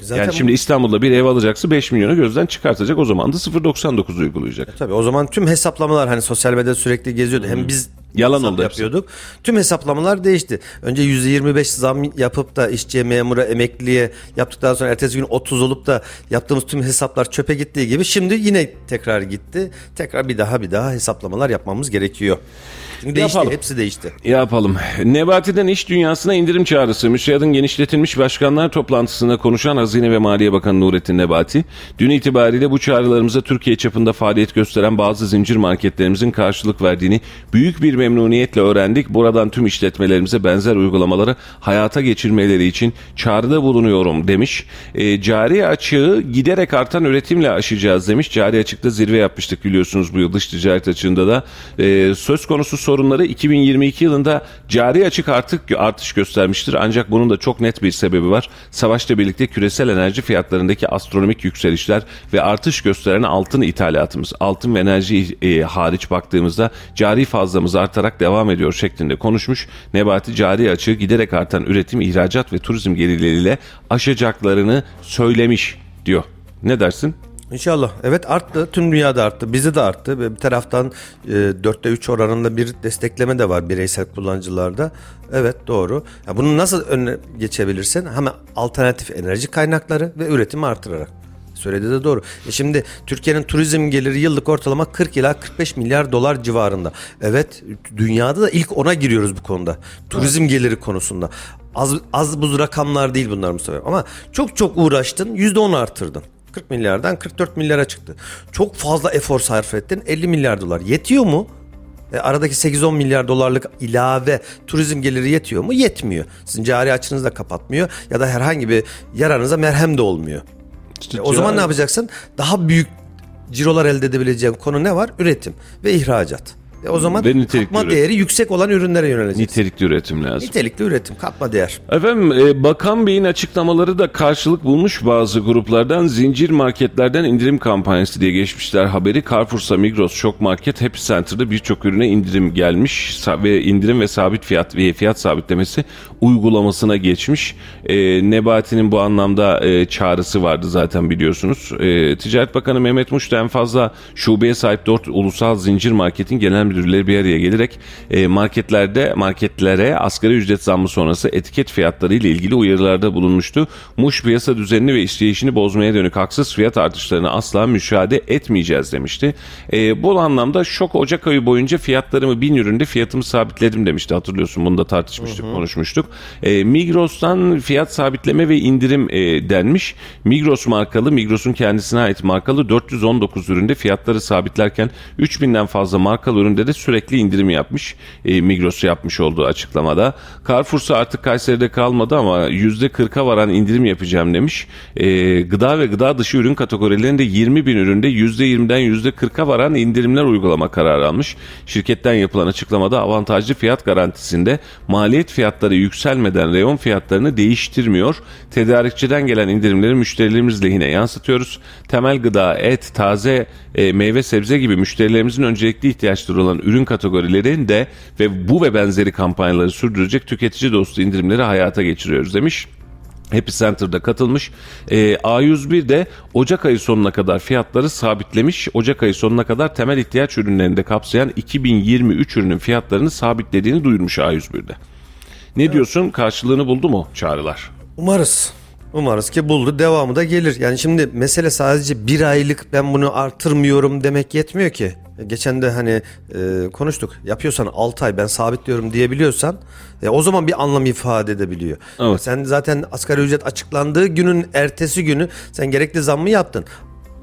Zaten yani şimdi İstanbul'da bir ev alacaksa 5 milyonu gözden çıkartacak o zaman da 0.99 uygulayacak. Tabii o zaman tüm hesaplamalar hani sosyal medyada sürekli geziyordu. Hem biz Yalan oldu hepsi. yapıyorduk. Tüm hesaplamalar değişti. Önce %25 zam yapıp da işçiye, memura, emekliye yaptıktan sonra ertesi gün 30 olup da yaptığımız tüm hesaplar çöpe gittiği gibi şimdi yine tekrar gitti. Tekrar bir daha bir daha hesaplamalar yapmamız gerekiyor. Değişti, Yapalım. hepsi değişti. Yapalım. Nebati'den iş dünyasına indirim çağrısı. Müsiyadın genişletilmiş başkanlar toplantısında konuşan Hazine ve Maliye Bakanı Nurettin Nebati, dün itibariyle bu çağrılarımıza Türkiye çapında faaliyet gösteren bazı zincir marketlerimizin karşılık verdiğini büyük bir memnuniyetle öğrendik. Buradan tüm işletmelerimize benzer uygulamaları hayata geçirmeleri için çağrıda bulunuyorum demiş. E, cari açığı giderek artan üretimle aşacağız demiş. Cari açıkta zirve yapmıştık biliyorsunuz bu yıl dış ticaret açığında da. E, söz konusu sorunları 2022 yılında cari açık artık artış göstermiştir. Ancak bunun da çok net bir sebebi var. Savaşla birlikte küresel enerji fiyatlarındaki astronomik yükselişler ve artış gösteren altın ithalatımız, altın ve enerji e, hariç baktığımızda cari fazlamız artarak devam ediyor şeklinde konuşmuş. Nebati cari açığı giderek artan üretim, ihracat ve turizm gelirleriyle aşacaklarını söylemiş diyor. Ne dersin? İnşallah. Evet arttı. Tüm dünyada arttı. Bizde de arttı. Bir taraftan e, 4'te 3 oranında bir destekleme de var bireysel kullanıcılarda. Evet doğru. Ya bunu nasıl önüne geçebilirsin? Hemen alternatif enerji kaynakları ve üretimi artırarak. Söyledi de doğru. E şimdi Türkiye'nin turizm geliri yıllık ortalama 40 ila 45 milyar dolar civarında. Evet dünyada da ilk ona giriyoruz bu konuda. Turizm geliri konusunda. Az, az buz rakamlar değil bunlar Mustafa. Ama çok çok uğraştın %10 artırdın. 40 milyardan 44 milyara çıktı. Çok fazla efor sarf ettin 50 milyar dolar. Yetiyor mu? E, aradaki 8-10 milyar dolarlık ilave turizm geliri yetiyor mu? Yetmiyor. Sizin cari açınızı da kapatmıyor ya da herhangi bir yararınıza merhem de olmuyor. O zaman ne yapacaksın? Daha büyük cirolar elde edebileceğin konu ne var? Üretim ve ihracat. E o zaman Ve nitelikli katma üretim. değeri yüksek olan ürünlere yöneleceksin. Nitelikli üretim lazım. Nitelikli üretim, katma değer. Efendim e, Bakan Bey'in açıklamaları da karşılık bulmuş bazı gruplardan zincir marketlerden indirim kampanyası diye geçmişler haberi. Carrefour'sa Migros, Şok Market, Happy Center'da birçok ürüne indirim gelmiş ve indirim ve sabit fiyat ve fiyat sabitlemesi uygulamasına geçmiş. E, Nebati'nin bu anlamda e, çağrısı vardı zaten biliyorsunuz. E, Ticaret Bakanı Mehmet Muş en fazla şubeye sahip 4 ulusal zincir marketin genel müdürleri bir araya gelerek e, marketlerde marketlere asgari ücret zammı sonrası etiket fiyatları ile ilgili uyarılarda bulunmuştu. Muş piyasa düzenini ve işleyişini bozmaya dönük haksız fiyat artışlarına asla müşahede etmeyeceğiz demişti. E, bu anlamda şok Ocak ayı boyunca fiyatlarımı bin üründe fiyatımı sabitledim demişti. Hatırlıyorsun bunu da tartışmıştık, konuşmuştuk. E, Migros'tan fiyat sabitleme ve indirim e, denmiş. Migros markalı, Migros'un kendisine ait markalı 419 üründe fiyatları sabitlerken 3000'den fazla markalı üründe de sürekli indirim yapmış. E, Migros yapmış olduğu açıklamada. Carrefour'sa artık Kayseri'de kalmadı ama %40'a varan indirim yapacağım demiş. E, gıda ve gıda dışı ürün kategorilerinde 20 bin üründe %20'den %40'a varan indirimler uygulama kararı almış. Şirketten yapılan açıklamada avantajlı fiyat garantisinde maliyet fiyatları yükselmeden reyon fiyatlarını değiştirmiyor. Tedarikçiden gelen indirimleri müşterilerimiz lehine yansıtıyoruz. Temel gıda, et, taze e, meyve sebze gibi müşterilerimizin öncelikli ihtiyaçları olan ürün kategorilerinde ve bu ve benzeri kampanyaları sürdürecek tüketici dostu indirimleri hayata geçiriyoruz demiş. Happy Center'da katılmış. Ee, A101 de Ocak ayı sonuna kadar fiyatları sabitlemiş. Ocak ayı sonuna kadar temel ihtiyaç ürünlerini de kapsayan 2023 ürünün fiyatlarını sabitlediğini duyurmuş A101'de. Ne diyorsun? Karşılığını buldu mu çağrılar? Umarız. Umarız ki buldu. Devamı da gelir. Yani şimdi mesele sadece bir aylık ben bunu artırmıyorum demek yetmiyor ki. Geçen de hani e, konuştuk. Yapıyorsan 6 ay ben sabitliyorum diyebiliyorsan e, o zaman bir anlam ifade edebiliyor. Evet. Sen zaten asgari ücret açıklandığı günün ertesi günü sen gerekli zammı yaptın.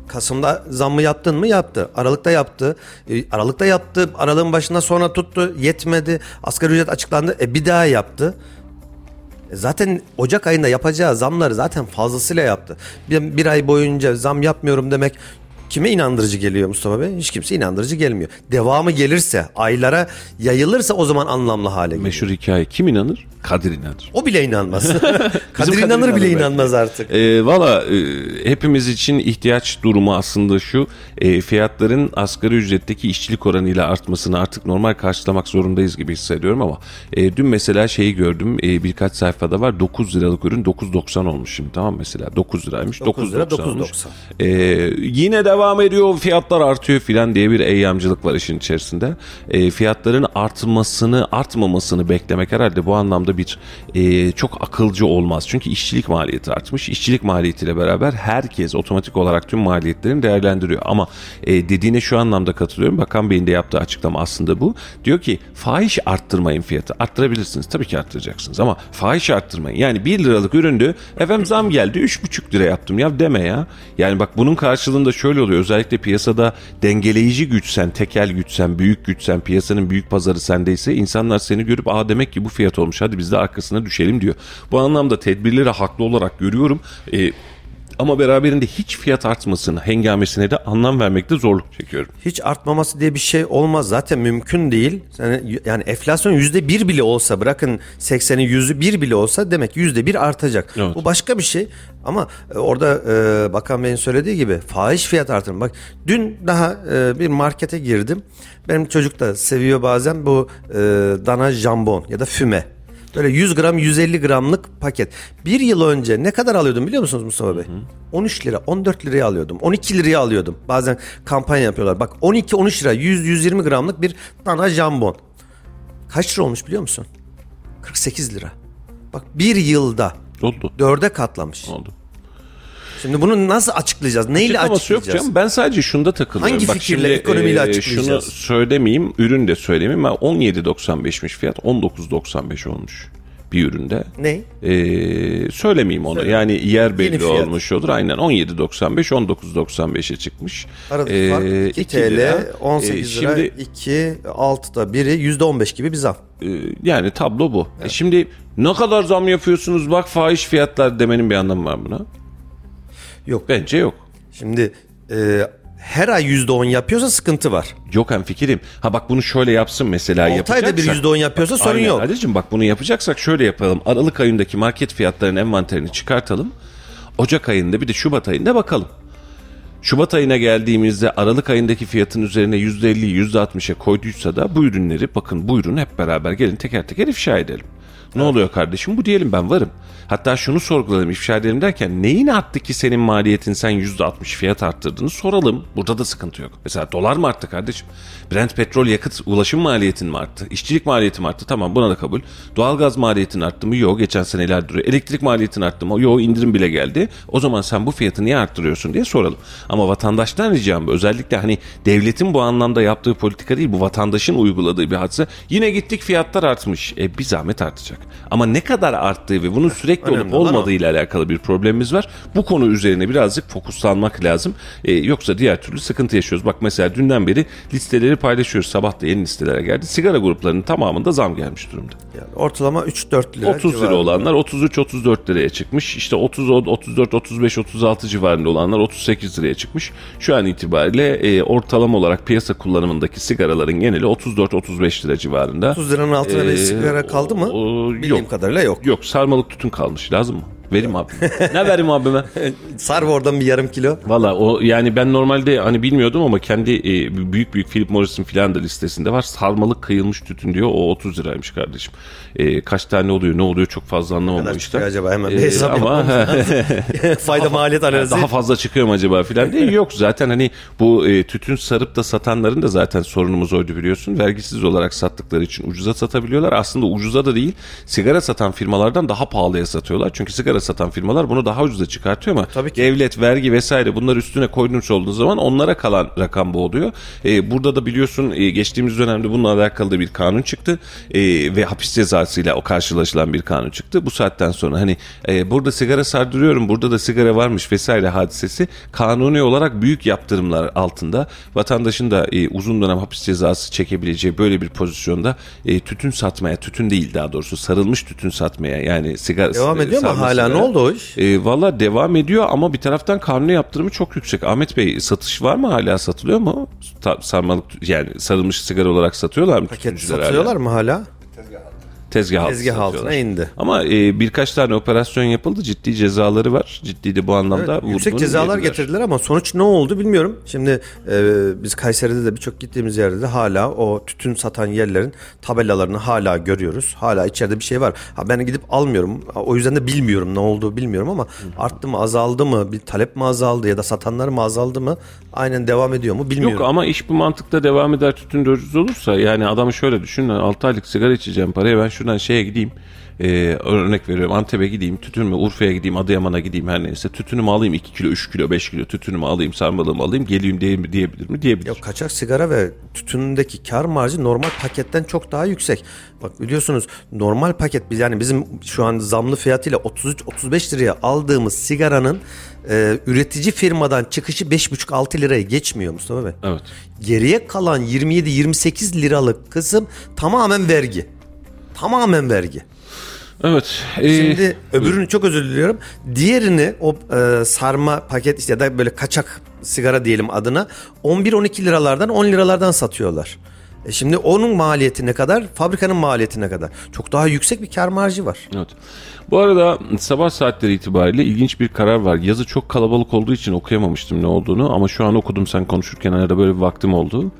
Kasım'da zammı yaptın mı? Yaptı. Aralık'ta yaptı. E, Aralık'ta yaptı. Aralığın başında sonra tuttu. Yetmedi. Asgari ücret açıklandı. E, bir daha yaptı. Zaten Ocak ayında yapacağı zamları zaten fazlasıyla yaptı. Bir, bir ay boyunca zam yapmıyorum demek kime inandırıcı geliyor Mustafa Bey? Hiç kimse inandırıcı gelmiyor. Devamı gelirse, aylara yayılırsa o zaman anlamlı hale geliyor. Meşhur hikaye. Kim inanır? Kadir inanır. O bile inanmaz. Kadir Kadir inanır inanır bile belki. inanmaz artık. E, Valla e, hepimiz için ihtiyaç durumu aslında şu. E, fiyatların asgari ücretteki işçilik oranıyla artmasını artık normal karşılamak zorundayız gibi hissediyorum ama e, dün mesela şeyi gördüm. E, birkaç sayfada var. 9 liralık ürün 9.90 olmuş şimdi tamam mesela. 9 liraymış. 9 lira, 9.90 olmuş. 9.90. E, yine devam ediyor fiyatlar artıyor filan diye bir eyyamcılık var işin içerisinde. E, fiyatların artmasını artmamasını beklemek herhalde bu anlamda bir e, çok akılcı olmaz. Çünkü işçilik maliyeti artmış. İşçilik maliyetiyle beraber herkes otomatik olarak tüm maliyetlerini değerlendiriyor. Ama e, dediğine şu anlamda katılıyorum. Bakan Bey'in de yaptığı açıklama aslında bu. Diyor ki fahiş arttırmayın fiyatı. Arttırabilirsiniz. Tabii ki arttıracaksınız ama fahiş arttırmayın. Yani 1 liralık üründü. Efendim zam geldi 3,5 lira yaptım ya deme ya. Yani bak bunun karşılığında şöyle oluyor. Özellikle piyasada dengeleyici güçsen, tekel güçsen, büyük güçsen, piyasanın büyük pazarı sendeyse insanlar seni görüp aa demek ki bu fiyat olmuş hadi biz de arkasına düşelim diyor. Bu anlamda tedbirleri haklı olarak görüyorum. Ee, ama beraberinde hiç fiyat artmasını, hengamesine de anlam vermekte zorluk çekiyorum. Hiç artmaması diye bir şey olmaz. Zaten mümkün değil. Yani, yani enflasyon yüzde bir bile olsa bırakın 80'i yüzü bir bile olsa demek yüzde bir artacak. Evet. Bu başka bir şey. Ama e, orada e, Bakan Bey'in söylediği gibi fahiş fiyat artırma. Bak dün daha e, bir markete girdim. Benim çocuk da seviyor bazen bu e, dana jambon ya da füme. Böyle 100 gram 150 gramlık paket. Bir yıl önce ne kadar alıyordum biliyor musunuz Mustafa Bey? 13 lira 14 liraya alıyordum. 12 liraya alıyordum. Bazen kampanya yapıyorlar. Bak 12-13 lira 100-120 gramlık bir dana jambon. Kaç lira olmuş biliyor musun? 48 lira. Bak bir yılda Oldu. dörde katlamış. Oldu. Şimdi bunu nasıl açıklayacağız? Neyle Açıklaması yok açıklayacağız? canım. Ben sadece şunda takılıyorum. Hangi Bak fikirle, şimdi, ekonomiyle e, açıklayacağız? Şunu söylemeyeyim, ürün de söylemeyeyim. Ben 17.95'miş fiyat 19.95 olmuş. bir üründe. Ne? Ee, söylemeyeyim onu. Yani yer belli olmuş olur. Aynen 17.95 19.95'e çıkmış. Aradaki Ee, fark 2 iki TL, lira. 18 Ee, lira, Şimdi 2, 6'da biri %15 gibi bir zam. e, yani tablo bu. E şimdi ne kadar zam yapıyorsunuz bak fahiş fiyatlar demenin bir anlamı var buna. Yok. Bence yok. Şimdi e, her ay %10 yapıyorsa sıkıntı var. Yok hem fikirim. Ha bak bunu şöyle yapsın mesela 6 yapacaksak. ayda bir %10 yapıyorsa sorun Aynen yok. Adil'cim bak bunu yapacaksak şöyle yapalım. Aralık ayındaki market fiyatlarının envanterini çıkartalım. Ocak ayında bir de Şubat ayında bakalım. Şubat ayına geldiğimizde Aralık ayındaki fiyatın üzerine %50'yi %60'a koyduysa da bu ürünleri bakın buyurun hep beraber gelin teker teker ifşa edelim. Ne oluyor kardeşim bu diyelim ben varım. Hatta şunu sorgulayalım ifşa edelim derken neyin arttı ki senin maliyetin sen %60 fiyat arttırdığını soralım. Burada da sıkıntı yok. Mesela dolar mı arttı kardeşim? Brent petrol yakıt ulaşım maliyetin mi arttı? İşçilik maliyetin mi arttı? Tamam buna da kabul. Doğalgaz maliyetin arttı mı? Yok geçen seneler duruyor. Elektrik maliyetin arttı mı? Yok indirim bile geldi. O zaman sen bu fiyatı niye arttırıyorsun diye soralım. Ama vatandaştan ricam özellikle hani devletin bu anlamda yaptığı politika değil bu vatandaşın uyguladığı bir hadise. Yine gittik fiyatlar artmış. E bir zahmet artacak. Ama ne kadar arttığı ve bunun sürekli olup Önemli olmadığı ile alakalı bir problemimiz var. Bu konu üzerine birazcık fokuslanmak lazım. E, yoksa diğer türlü sıkıntı yaşıyoruz. Bak mesela dünden beri listeleri paylaşıyoruz. Sabah da yeni listelere geldi. Sigara gruplarının tamamında zam gelmiş durumda. Yani ortalama 3-4 lira 30 lira olanlar 33-34 liraya çıkmış. İşte 30, 34, 35, 36 civarında olanlar 38 liraya çıkmış. Şu an itibariyle e, ortalama olarak piyasa kullanımındaki sigaraların geneli 34-35 lira civarında. 30 liranın altına bir Ee, sigara kaldı mı? o- Bildiğim yok. kadarıyla yok. Yok sarmalık tütün kalmış lazım mı? Verim abi. ne vereyim abime? Sar oradan bir yarım kilo. Valla o yani ben normalde hani bilmiyordum ama kendi e, büyük büyük Philip Morris'in filan da listesinde var. Sarmalık kıyılmış tütün diyor. O 30 liraymış kardeşim. E, kaç tane oluyor ne oluyor çok fazla anlamamışlar. çıkıyor acaba? Hemen bir E, hesap ama Fayda maliyet analizi. daha fazla çıkıyor mu acaba filan diye yok zaten hani bu e, tütün sarıp da satanların da zaten sorunumuz oydu biliyorsun vergisiz olarak sattıkları için ucuza satabiliyorlar aslında ucuza da değil sigara satan firmalardan daha pahalıya satıyorlar çünkü sigara satan firmalar bunu daha ucuza çıkartıyor ama Tabii ki. devlet vergi vesaire bunlar üstüne koymuş olduğu zaman onlara kalan rakam bu oluyor E, burada da biliyorsun e, geçtiğimiz dönemde bununla alakalı da bir kanun çıktı E, ve hapis cezasıyla o karşılaşılan bir kanun çıktı bu saatten sonra hani e, burada sigara sardırıyorum burada da sigara varmış vesaire hadisesi kanuni olarak büyük yaptırımlar altında vatandaşın da e, uzun dönem hapis cezası çekebileceği böyle bir pozisyonda e, tütün satmaya tütün değil daha doğrusu sarılmış tütün satmaya yani sigara Devam ediyor mu sarma hala? Sigara. Ne oldu o iş? E, Valla devam ediyor ama bir taraftan kanuni yaptırımı çok yüksek. Ahmet Bey satış var mı hala satılıyor mu? Ta- sarmalık yani sarılmış sigara olarak satıyorlar mı? Paket tütüncüler satıyorlar hala? mı hala? Tezgah, altı Tezgah altına indi. Ama e, birkaç tane operasyon yapıldı. Ciddi cezaları var. Ciddi de bu anlamda Evet, yüksek cezalar yediler. getirdiler ama sonuç ne oldu bilmiyorum. Şimdi e, biz Kayseri'de de birçok gittiğimiz yerde de hala o tütün satan yerlerin tabelalarını hala görüyoruz. Hala içeride bir şey var. Ha ben gidip almıyorum. O yüzden de bilmiyorum ne olduğu bilmiyorum ama arttı mı azaldı mı bir talep mi azaldı ya da satanlar mı azaldı mı aynen devam ediyor mu bilmiyorum. Yok ama iş bu mantıkta devam eder tütün ucuz olursa yani adamı şöyle düşün 6 aylık sigara içeceğim paraya ben şuradan şeye gideyim e, örnek veriyorum Antep'e gideyim tütün mü Urfa'ya gideyim Adıyaman'a gideyim her neyse tütünümü alayım 2 kilo 3 kilo 5 kilo tütünümü alayım sarmalığımı alayım geleyim diye, diyebilir mi diyebilir. Yok kaçak sigara ve tütünündeki kar marjı normal paketten çok daha yüksek. Bak biliyorsunuz normal paket biz yani bizim şu an zamlı fiyatıyla 33-35 liraya aldığımız sigaranın e, üretici firmadan çıkışı 5,5-6 liraya geçmiyor Mustafa Bey. Evet. Geriye kalan 27-28 liralık kısım tamamen vergi. Tamamen vergi. Evet. e, Şimdi öbürünü çok özür diliyorum. Diğerini o e, sarma paket işte ya da böyle kaçak sigara diyelim adına 11-12 liralardan 10 liralardan satıyorlar. E şimdi onun maliyeti ne kadar? Fabrikanın maliyeti ne kadar? Çok daha yüksek bir kar marjı var. Evet. Bu arada sabah saatleri itibariyle ilginç bir karar var. Yazı çok kalabalık olduğu için okuyamamıştım ne olduğunu ama şu an okudum sen konuşurken arada böyle bir vaktim oldu.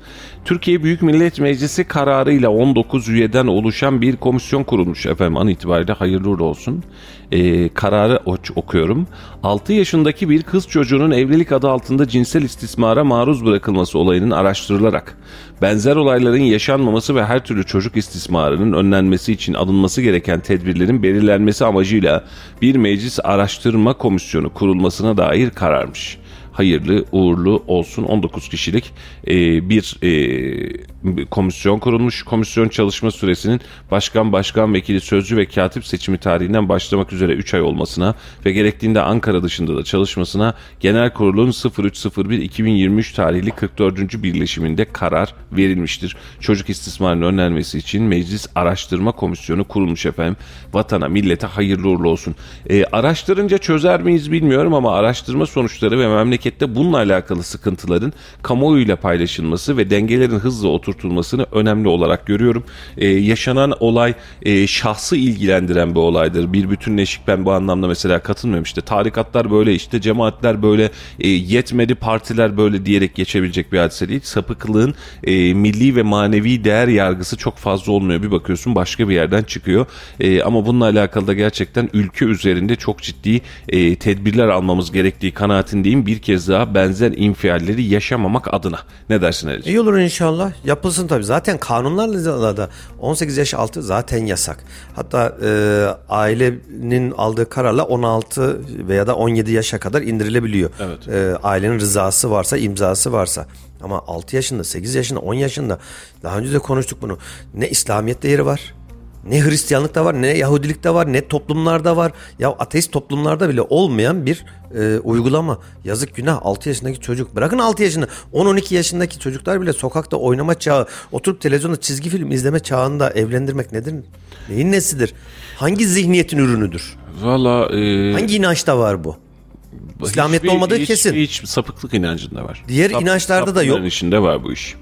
Türkiye Büyük Millet Meclisi kararıyla 19 üyeden oluşan bir komisyon kurulmuş efendim an itibariyle hayırlı uğurlu olsun. Ee, kararı okuyorum. 6 yaşındaki bir kız çocuğunun evlilik adı altında cinsel istismara maruz bırakılması olayının araştırılarak benzer olayların yaşanmaması ve her türlü çocuk istismarının önlenmesi için alınması gereken tedbirlerin belirlenmesi amacıyla bir meclis araştırma komisyonu kurulmasına dair kararmış. Hayırlı uğurlu olsun. 19 kişilik e, bir e, komisyon kurulmuş. Komisyon çalışma süresinin başkan, başkan vekili, sözcü ve katip seçimi tarihinden başlamak üzere 3 ay olmasına ve gerektiğinde Ankara dışında da çalışmasına genel kurulun 03.01.2023 tarihli 44. birleşiminde karar verilmiştir. Çocuk istismarının önlenmesi için Meclis Araştırma Komisyonu kurulmuş efendim. Vatana, millete hayırlı uğurlu olsun. E, araştırınca çözer miyiz bilmiyorum ama araştırma sonuçları ve memlekette bununla alakalı sıkıntıların kamuoyuyla paylaşılması ve dengelerin hızla oturtulmasını önemli olarak görüyorum. E, yaşanan olay e, şahsı ilgilendiren bir olaydır. Bir bütünleşik ben bu anlamda mesela katılmıyorum. İşte tarikatlar böyle işte cemaatler böyle e, yetmedi partiler böyle diyerek geçebilecek bir hadise değil. Sapıklığın e, milli ve manevi değer yargısı çok fazla olmuyor. Bir bakıyorsun başka bir yerden çıkıyor. E, ama bununla alakalı da gerçekten ülke üzerinde çok ciddi e, tedbirler almamız gerektiği kanaatindeyim. Bir kez daha benzer infialleri yaşamamak adına. Ne dersin Ali'ciğim? İyi olur inşallah. Yapılsın tabii. Zaten kanunlarla da 18 yaş altı zaten yasak. Hatta e, ailenin aldığı kararla 16 veya da 17 yaşa kadar indirilebiliyor. Evet. E, ailenin rızası varsa, imzası varsa. Ama 6 yaşında, 8 yaşında, 10 yaşında daha önce de konuştuk bunu. Ne İslamiyet'te yeri var. Ne Hristiyanlıkta var, ne Yahudilikte var, ne toplumlarda var. Ya ateist toplumlarda bile olmayan bir e, uygulama. Yazık günah 6 yaşındaki çocuk. Bırakın 6 yaşında 10-12 yaşındaki çocuklar bile sokakta oynama çağı, oturup televizyonda çizgi film izleme çağında evlendirmek nedir? Neyin nesidir? Hangi zihniyetin ürünüdür? Valla e, Hangi inançta var bu? İslamiyet'te olmadığı hiç- kesin. Hiç sapıklık inancında var. Diğer inançlarda da yok. içinde var bu iş.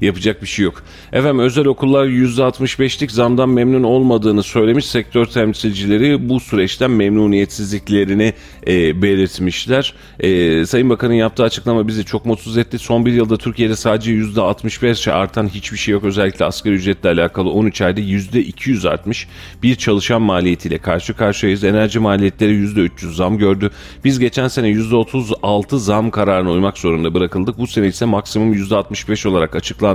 Yapacak bir şey yok. Efendim özel okullar %65'lik zamdan memnun olmadığını söylemiş sektör temsilcileri bu süreçten memnuniyetsizliklerini e, belirtmişler. E, Sayın Bakan'ın yaptığı açıklama bizi çok mutsuz etti. Son bir yılda Türkiye'de sadece %65 artan hiçbir şey yok. Özellikle asgari ücretle alakalı 13 ayda %200 artmış. Bir çalışan maliyetiyle karşı karşıyayız. Enerji maliyetleri %300 zam gördü. Biz geçen sene %36 zam kararına uymak zorunda bırakıldık. Bu sene ise maksimum %65 olarak açıklandı.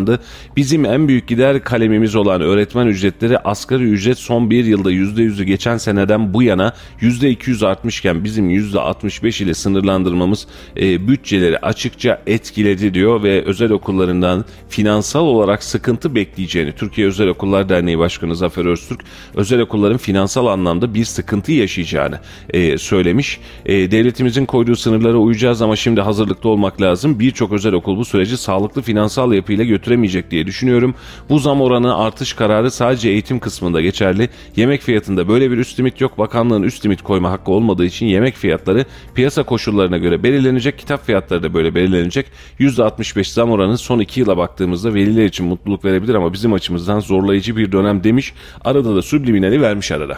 Bizim en büyük gider kalemimiz olan öğretmen ücretleri asgari ücret son bir yılda %100'ü geçen seneden bu yana %200 artmışken bizim %65 ile sınırlandırmamız e, bütçeleri açıkça etkiledi diyor ve özel okullarından finansal olarak sıkıntı bekleyeceğini Türkiye Özel Okullar Derneği Başkanı Zafer Öztürk özel okulların finansal anlamda bir sıkıntı yaşayacağını e, söylemiş. E, devletimizin koyduğu sınırlara uyacağız ama şimdi hazırlıklı olmak lazım. Birçok özel okul bu süreci sağlıklı finansal yapıyla götüremeyecek diye düşünüyorum. Bu zam oranı artış kararı sadece eğitim kısmında geçerli. Yemek fiyatında böyle bir üst limit yok. Bakanlığın üst limit koyma hakkı olmadığı için yemek fiyatları piyasa koşullarına göre belirlenecek. Kitap fiyatları da böyle belirlenecek. %65 zam oranı son 2 yıla baktığımızda veliler için mutluluk verebilir ama bizim açımızdan zorlayıcı bir dönem demiş. Arada da subliminali vermiş arada.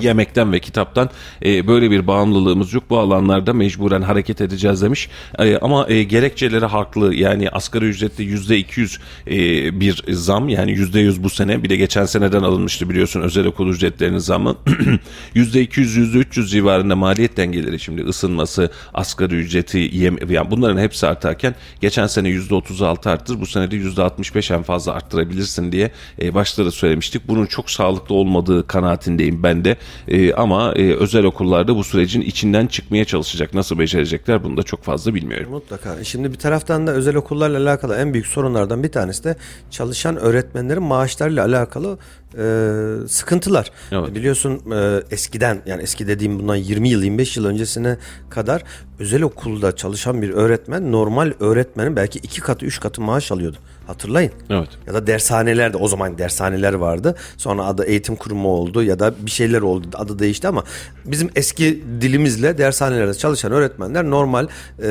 Yemekten ve kitaptan e, böyle bir bağımlılığımız yok. Bu alanlarda mecburen hareket edeceğiz demiş. E, ama e, gerekçeleri haklı. Yani asgari ücrette yüzde 200 e, bir zam yani yüzde 100 bu sene bir de geçen seneden alınmıştı biliyorsun özel okul ücretlerinin zamı. Yüzde 200 yüzde 300 civarında maliyet dengeleri şimdi ısınması, asgari ücreti yem, yani bunların hepsi artarken geçen sene yüzde 36 arttır. Bu sene de yüzde 65 en fazla arttırabilirsin diye e, başta da söylemiştik. Bunun çok sağlıklı olmadığı kanaatindeyim ben de. E, ama e, özel okullarda bu sürecin içinden çıkmaya çalışacak. Nasıl becerecekler bunu da çok fazla bilmiyorum. Mutlaka. Şimdi bir taraftan da özel okullarla alakalı en büyük sorunlardan bir tanesi de çalışan öğretmenlerin maaşlarıyla alakalı e, sıkıntılar. Evet. Biliyorsun e, eskiden yani eski dediğim bundan 20 yıl 25 yıl öncesine kadar özel okulda çalışan bir öğretmen normal öğretmenin belki iki katı üç katı maaş alıyordu. Hatırlayın. Evet. Ya da dershanelerde o zaman dershaneler vardı. Sonra adı eğitim kurumu oldu ya da bir şeyler oldu. Adı değişti ama bizim eski dilimizle dershanelerde çalışan öğretmenler normal e,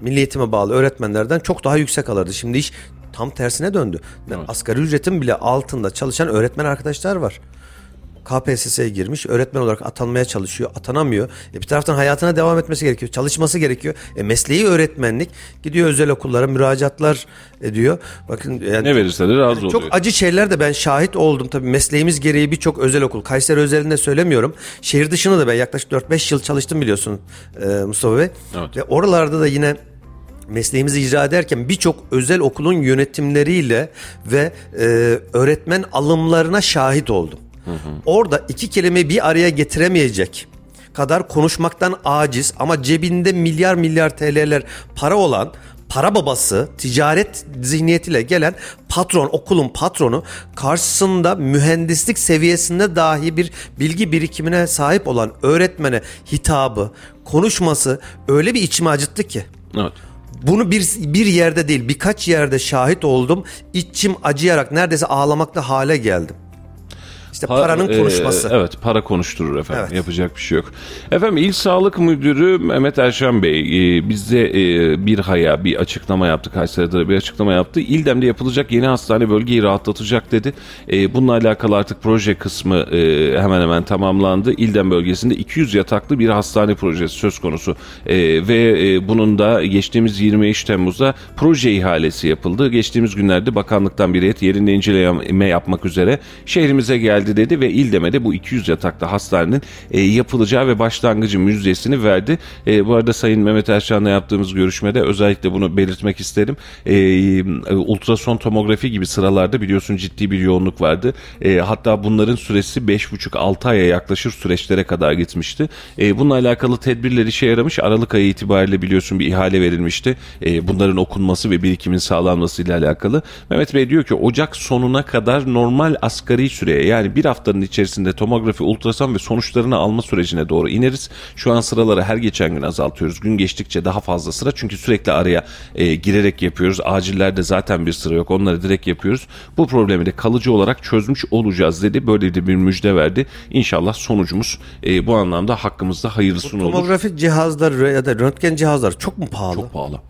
milli eğitime bağlı öğretmenlerden çok daha yüksek alırdı. Şimdi iş tam tersine döndü. Asgari ücretin bile altında çalışan öğretmen arkadaşlar var. KPSS'ye girmiş, öğretmen olarak atanmaya çalışıyor, atanamıyor. E bir taraftan hayatına devam etmesi gerekiyor, çalışması gerekiyor. E mesleği öğretmenlik, gidiyor özel okullara müracaatlar ediyor. Bakın yani Ne verirse de razı oluyor. çok acı şeyler de ben şahit oldum. Tabii mesleğimiz gereği birçok özel okul. Kayseri özelinde söylemiyorum. Şehir dışında da ben yaklaşık 4-5 yıl çalıştım biliyorsun e, Mustafa Bey. Evet. Ve oralarda da yine mesleğimizi icra ederken birçok özel okulun yönetimleriyle ve e, öğretmen alımlarına şahit oldum. Orada iki kelimeyi bir araya getiremeyecek kadar konuşmaktan aciz ama cebinde milyar milyar TL'ler para olan para babası ticaret zihniyetiyle gelen patron okulun patronu karşısında mühendislik seviyesinde dahi bir bilgi birikimine sahip olan öğretmene hitabı konuşması öyle bir içimi acıttı ki. Evet. Bunu bir bir yerde değil birkaç yerde şahit oldum. İçim acıyarak neredeyse ağlamakta hale geldim. İşte Pa- paranın e, konuşması. evet para konuşturur efendim. Evet. Yapacak bir şey yok. Efendim İl Sağlık Müdürü Mehmet Erşen Bey e, bizde e, bir haya bir açıklama yaptı. Kayseri'de bir açıklama yaptı. İldem'de yapılacak yeni hastane bölgeyi rahatlatacak dedi. E, bununla alakalı artık proje kısmı e, hemen hemen tamamlandı. İldem bölgesinde 200 yataklı bir hastane projesi söz konusu. E, ve e, bunun da geçtiğimiz 23 Temmuz'da proje ihalesi yapıldı. Geçtiğimiz günlerde bakanlıktan bir heyet yerinde inceleme yapmak üzere şehrimize geldi dedi ve İldem'e de bu 200 yataklı hastanenin e, yapılacağı ve başlangıcı müjdesini verdi. E, bu arada Sayın Mehmet Erşan'la yaptığımız görüşmede özellikle bunu belirtmek isterim. E, ultrason tomografi gibi sıralarda biliyorsun ciddi bir yoğunluk vardı. E, hatta bunların süresi 5,5-6 aya yaklaşır süreçlere kadar gitmişti. E, bununla alakalı tedbirler işe yaramış. Aralık ayı itibariyle biliyorsun bir ihale verilmişti. E, bunların okunması ve birikimin sağlanması ile alakalı. Mehmet Bey diyor ki Ocak sonuna kadar normal asgari süreye yani bir haftanın içerisinde tomografi, ultrason ve sonuçlarını alma sürecine doğru ineriz. Şu an sıraları her geçen gün azaltıyoruz. Gün geçtikçe daha fazla sıra çünkü sürekli araya e, girerek yapıyoruz. Acillerde zaten bir sıra yok. Onları direkt yapıyoruz. Bu problemi de kalıcı olarak çözmüş olacağız dedi. Böyle de bir müjde verdi. İnşallah sonucumuz e, bu anlamda hakkımızda hayırlısını olur. Tomografi cihazları ya da röntgen cihazları çok mu pahalı? Çok pahalı.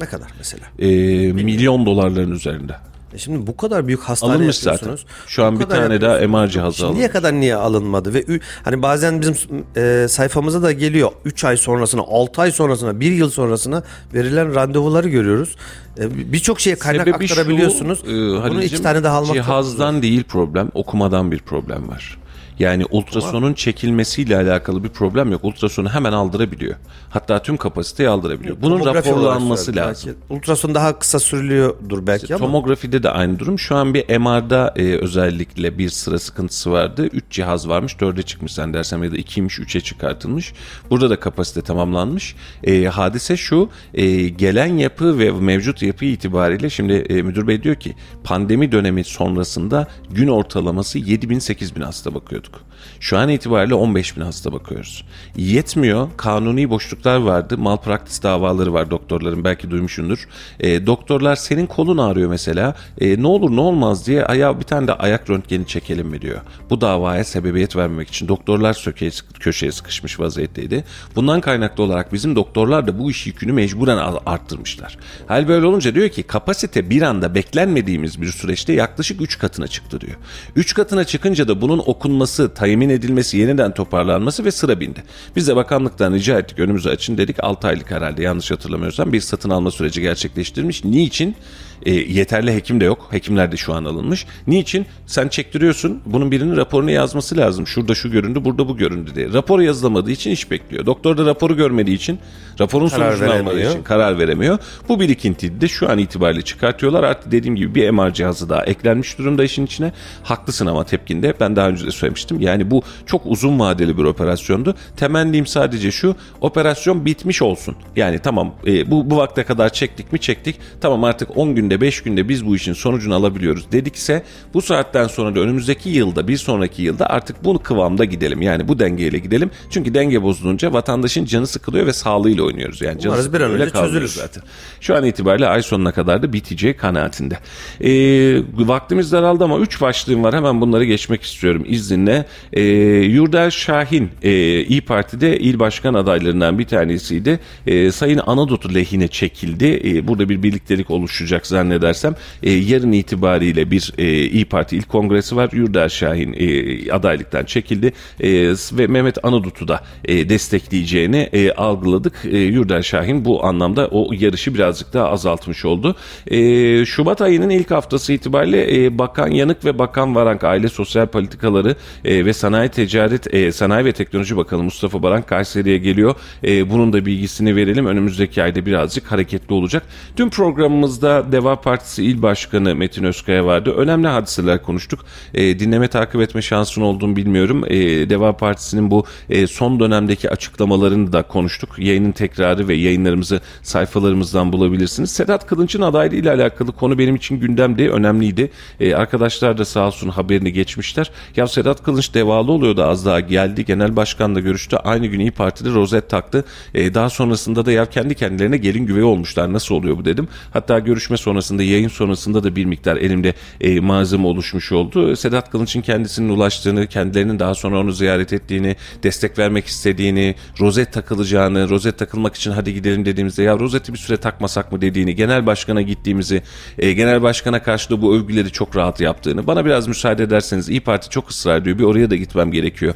Ne kadar mesela? E, milyon dolarların üzerinde. E şimdi bu kadar büyük hastane Alınmış zaten. Şu an Bu bir tane daha. MR cihazı Şimdiye alınmış. kadar niye alınmadı ve hani bazen bizim e, sayfamıza da geliyor 3 ay sonrasına, 6 ay sonrasına, 1 yıl sonrasına verilen randevuları görüyoruz. E, Birçok şeye kaynak Sebebi şu, aktarabiliyorsunuz. e, Bunu Halil'cim, iki tane daha almak Cihazdan değil problem, okumadan bir problem var. Yani ultrasonun çekilmesiyle alakalı bir problem yok. Ultrasonu hemen aldırabiliyor. Hatta tüm kapasiteyi aldırabiliyor. Bunun Tomografi raporlanması lazım. Belki ultrason daha kısa sürülüyordur belki ama Tomografide de aynı durum. Şu an bir MR'da e, özellikle bir sıra sıkıntısı vardı. 3 cihaz varmış. 4'e çıkmış zannedersem ya da 2'ymiş 3'e çıkartılmış. Burada da kapasite tamamlanmış. E, hadise şu. e, gelen yapı ve mevcut yapı itibariyle şimdi e, müdür bey diyor ki pandemi dönemi sonrasında gün ortalaması 7000-8000 hasta bakıyorduk. Şu an itibariyle 15 bin hasta bakıyoruz. Yetmiyor. Kanuni boşluklar vardı. Malpraktis davaları var doktorların. Belki duymuşsundur. E, doktorlar senin kolun ağrıyor mesela. E, ne olur ne olmaz diye ayağı bir tane de ayak röntgeni çekelim mi diyor. Bu davaya sebebiyet vermemek için doktorlar sökeye, köşeye sıkışmış vaziyetteydi. Bundan kaynaklı olarak bizim doktorlar da bu iş yükünü mecburen arttırmışlar. Hal böyle olunca diyor ki kapasite bir anda beklenmediğimiz bir süreçte yaklaşık 3 katına çıktı diyor. 3 katına çıkınca da bunun okunması, tayimin edilmesi, yeniden toparlanması ve sıra bindi. Biz de bakanlıktan rica ettik önümüzü açın dedik 6 aylık herhalde yanlış hatırlamıyorsam bir satın alma süreci gerçekleştirmiş. Niçin? E, yeterli hekim de yok. Hekimler de şu an alınmış. Niçin? Sen çektiriyorsun. Bunun birinin raporunu yazması lazım. Şurada şu göründü, burada bu göründü diye. Rapor yazılamadığı için iş bekliyor. Doktor da raporu görmediği için, raporun Karar sonucunu almadığı veremiyor. için karar veremiyor. Bu birikintiyi de şu an itibariyle çıkartıyorlar. Artık dediğim gibi bir MR cihazı daha eklenmiş durumda işin içine. Haklısın ama tepkinde. Ben daha önce de söylemiştim. Yani bu çok uzun vadeli bir operasyondu. Temennim sadece şu. Operasyon bitmiş olsun. Yani tamam e, bu, bu vakte kadar çektik mi çektik. Tamam artık 10 günde 5 günde biz bu işin sonucunu alabiliyoruz dedikse bu saatten sonra da önümüzdeki yılda bir sonraki yılda artık bu kıvamda gidelim. Yani bu dengeyle gidelim. Çünkü denge bozulunca vatandaşın canı sıkılıyor ve sağlığıyla oynuyoruz. Yani canı Umarız bir an önce çözülür. zaten. Şu an itibariyle ay sonuna kadar da biteceği kanaatinde. Ee, vaktimiz daraldı ama 3 başlığım var. Hemen bunları geçmek istiyorum izninle. Ee, Yurdel Şahin e, İyi Parti'de il başkan adaylarından bir tanesiydi. Ee, Sayın Anadolu lehine çekildi. Ee, burada bir birliktelik oluşacak zannedersem. Ee, yarın itibariyle bir e, İyi Parti il kongresi var. Yurdel Şahin e, adaylıktan çekildi. E, ve Mehmet Anadut'u da e, destekleyeceğini e, algıladık. E, Yurdel Şahin bu anlamda o yarışı birazcık daha azaltmış oldu. E, Şubat ayının ilk haftası itibariyle e, Bakan Yanık ve Bakan Varank Aile Sosyal Politikaları e, ve Sanayi Ticaret e, Sanayi ve Teknoloji Bakanı Mustafa Baran Kayseri'ye geliyor. E, bunun da bilgisini verelim. Önümüzdeki ayda birazcık hareketli olacak. Dün programımızda Deva Partisi İl Başkanı Metin Özkaya vardı. Önemli hadiseler konuştuk. E, dinleme takip etme şansın olduğunu bilmiyorum. E, Deva Partisi'nin bu e, son dönemdeki açıklamalarını da konuştuk. Yayının tekrarı ve yayınlarımızı sayfalarımızdan bulabilirsiniz. Sedat Kılınç'ın adaylığı ile alakalı konu benim için gündemde önemliydi. E, arkadaşlar da sağ olsun haberini geçmişler. Ya Sedat Kılınç devalı oluyordu az daha geldi. Genel başkanla görüştü. Aynı gün İyi Parti'de rozet taktı. E, daha sonrasında da ya kendi kendilerine gelin güvey olmuşlar. Nasıl oluyor bu dedim. Hatta görüşme sonrasında yayın sonrasında da bir miktar elimde e, malzeme oluşmuş oldu. Sedat Kılınç'ın kendisinin ulaştığını, kendilerinin daha sonra onu ziyaret ettiğini, destek vermek istediğini, rozet takılacağını, rozet takılmak için hadi gidelim dediğimizde ya rozeti bir süre takmasak mı dediğini, genel başkana gittiğimizi, e, genel başkana karşı da bu övgüleri çok rahat yaptığını. Bana biraz müsaade ederseniz İyi Parti çok ısrar ediyor. Bir oraya da gitmem gerekiyor.